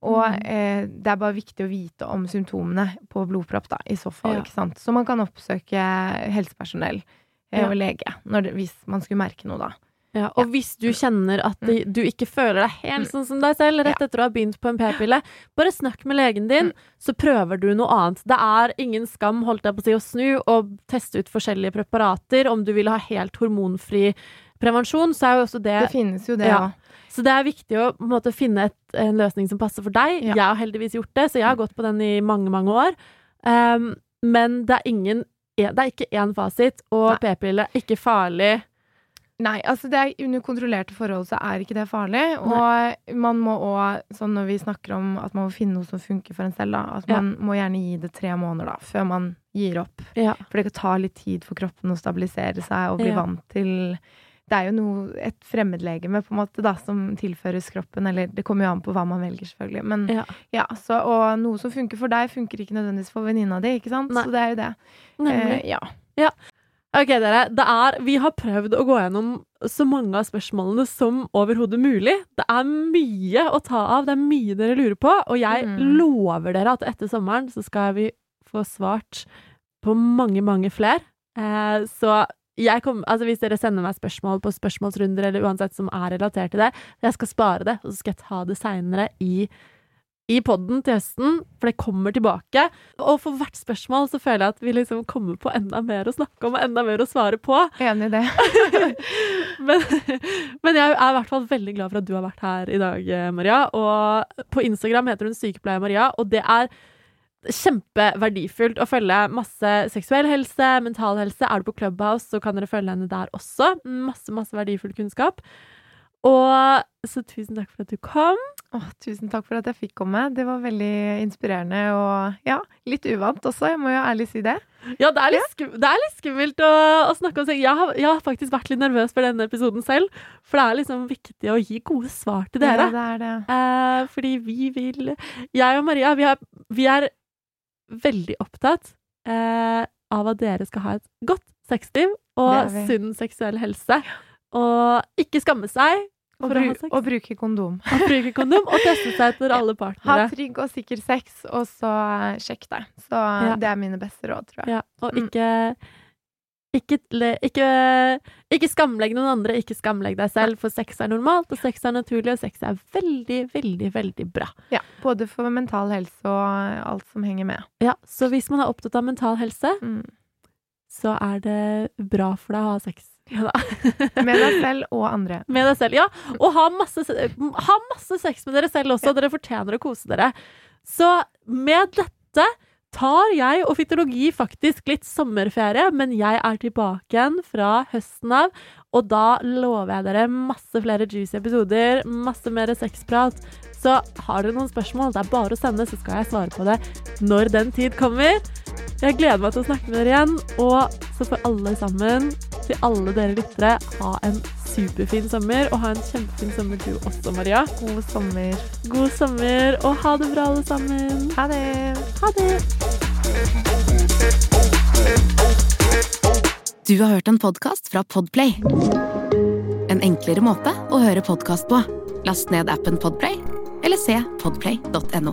Og Mm. eh, det er bare viktig å vite om symptomene på blodpropp, da, i så fall. Ja. ikke sant? Så man kan oppsøke helsepersonell eh, Ja. og lege det, hvis man skulle merke noe, da. Ja, og hvis du kjenner at de, du ikke føler deg helt sånn som deg selv rett Ja. etter å ha begynt på en p-pille, bare snakk med legen din, så prøver du noe annet. Det er ingen skam holdt jeg på å si, å snu og teste ut forskjellige preparater. Om du vil ha helt hormonfri prevensjon, så er jo også det Det finnes jo det Ja. ja. Så det er viktig å måte, finne et, en løsning som passer for deg. Ja. Jeg har heldigvis gjort det, så jeg har gått på den i mange, mange år. Um, men det er ingen Det er ikke én fasit, og p-pille er ikke farlig Nei, altså det er under kontrollerte forhold så er ikke det farlig. Og man må òg, sånn når vi snakker om at man må finne noe som funker for en selv, da, at Ja. man må gjerne gi det tre måneder da, før man gir opp. Ja. For det kan ta litt tid for kroppen å stabilisere seg og bli Ja. vant til Det er jo noe, et fremmedlegeme på en måte da, som tilføres kroppen, eller det kommer jo an på hva man velger, selvfølgelig. Men Ja. ja, så, Og noe som funker for deg, funker ikke nødvendigvis for venninna di, ikke sant? Nei. Så det er jo det. Eh, ja. Ok, dere. Det er, vi har prøvd å gå gjennom så mange av spørsmålene som overhodet mulig. Det er mye å ta av, det er mye dere lurer på, og jeg Mm. lover dere at etter sommeren så skal vi få svart på mange, mange flere. Eh, så kom, altså hvis dere sender meg spørsmål på spørsmålsrunder eller uansett som er relatert til det, jeg skal spare det, og så skal jeg ta det seinere i i podden til høsten, for det kommer tilbake. Og for hvert spørsmål så føler jeg at vi liksom kommer på enda mer å snakke om og enda mer å svare på. Enig i det. men, men jeg er i hvert fall veldig glad for at du har vært her i dag, Maria. Og på Instagram heter hun Sykepleier Maria, og det er kjempeverdifullt å følge masse seksuell helse, mental helse. Er du på Clubhouse, så kan dere følge henne der også. Masse, masse verdifull kunnskap. Og så tusen takk for at du kom. Åh, tusen takk for at jeg fikk komme. Det var veldig inspirerende og ja, litt uvant også, jeg må jo ærlig si det. Ja, det er litt, skum, det er litt skummelt å, å snakke om seg. Jeg har, jeg har faktisk vært litt nervøs for denne episoden selv, for det er liksom viktig å gi gode svar til dere. Ja, det er det. Eh, fordi vi vil Jeg og Maria, vi er, vi er veldig opptatt eh, av at dere skal ha et godt sexliv og sunn seksuell helse. Og ikke skamme seg Og, bru og bruke kondom. Og bruke kondom og teste seg etter alle partnere. Ha trygg og sikker sex, og så eh, sjekk deg. Så Ja. det er mine beste råd, tror jeg. Ja, og Mm. Ikke ikke, ikke, skamlegg noen andre, ikke skamlegg deg selv, for sex er normalt, og sex er naturlig, og sex er veldig, veldig, veldig bra. Ja, både for mental helse og alt som henger med. Ja, Så hvis man er opptatt av mental helse, Mm. så er det bra for deg å ha sex. Ja. Med deg selv og andre. Med deg selv, ja. Og ha masse, ha masse sex med dere selv også. Dere fortjener å kose dere. Så med dette tar jeg og fytologi faktisk litt sommerferie, men jeg er tilbake igjen fra høsten av. Og da lover jeg dere masse flere juicy episoder, masse mer sexprat. Så har dere noen spørsmål, det er bare å sende, så skal jeg svare på det når den tid kommer. Jeg gleder meg til å snakke med dere igjen, og så får alle sammen, til alle dere lyttere, ha en superfin sommer, og ha en kjempefin sommer du også, Maria. God sommer. God sommer, og ha det bra, alle sammen. Ha det! Ha det! Du har hørt en podkast fra Podplay. En enklere måte å høre podkast på. Last ned appen Podplay, eller se podplay.no.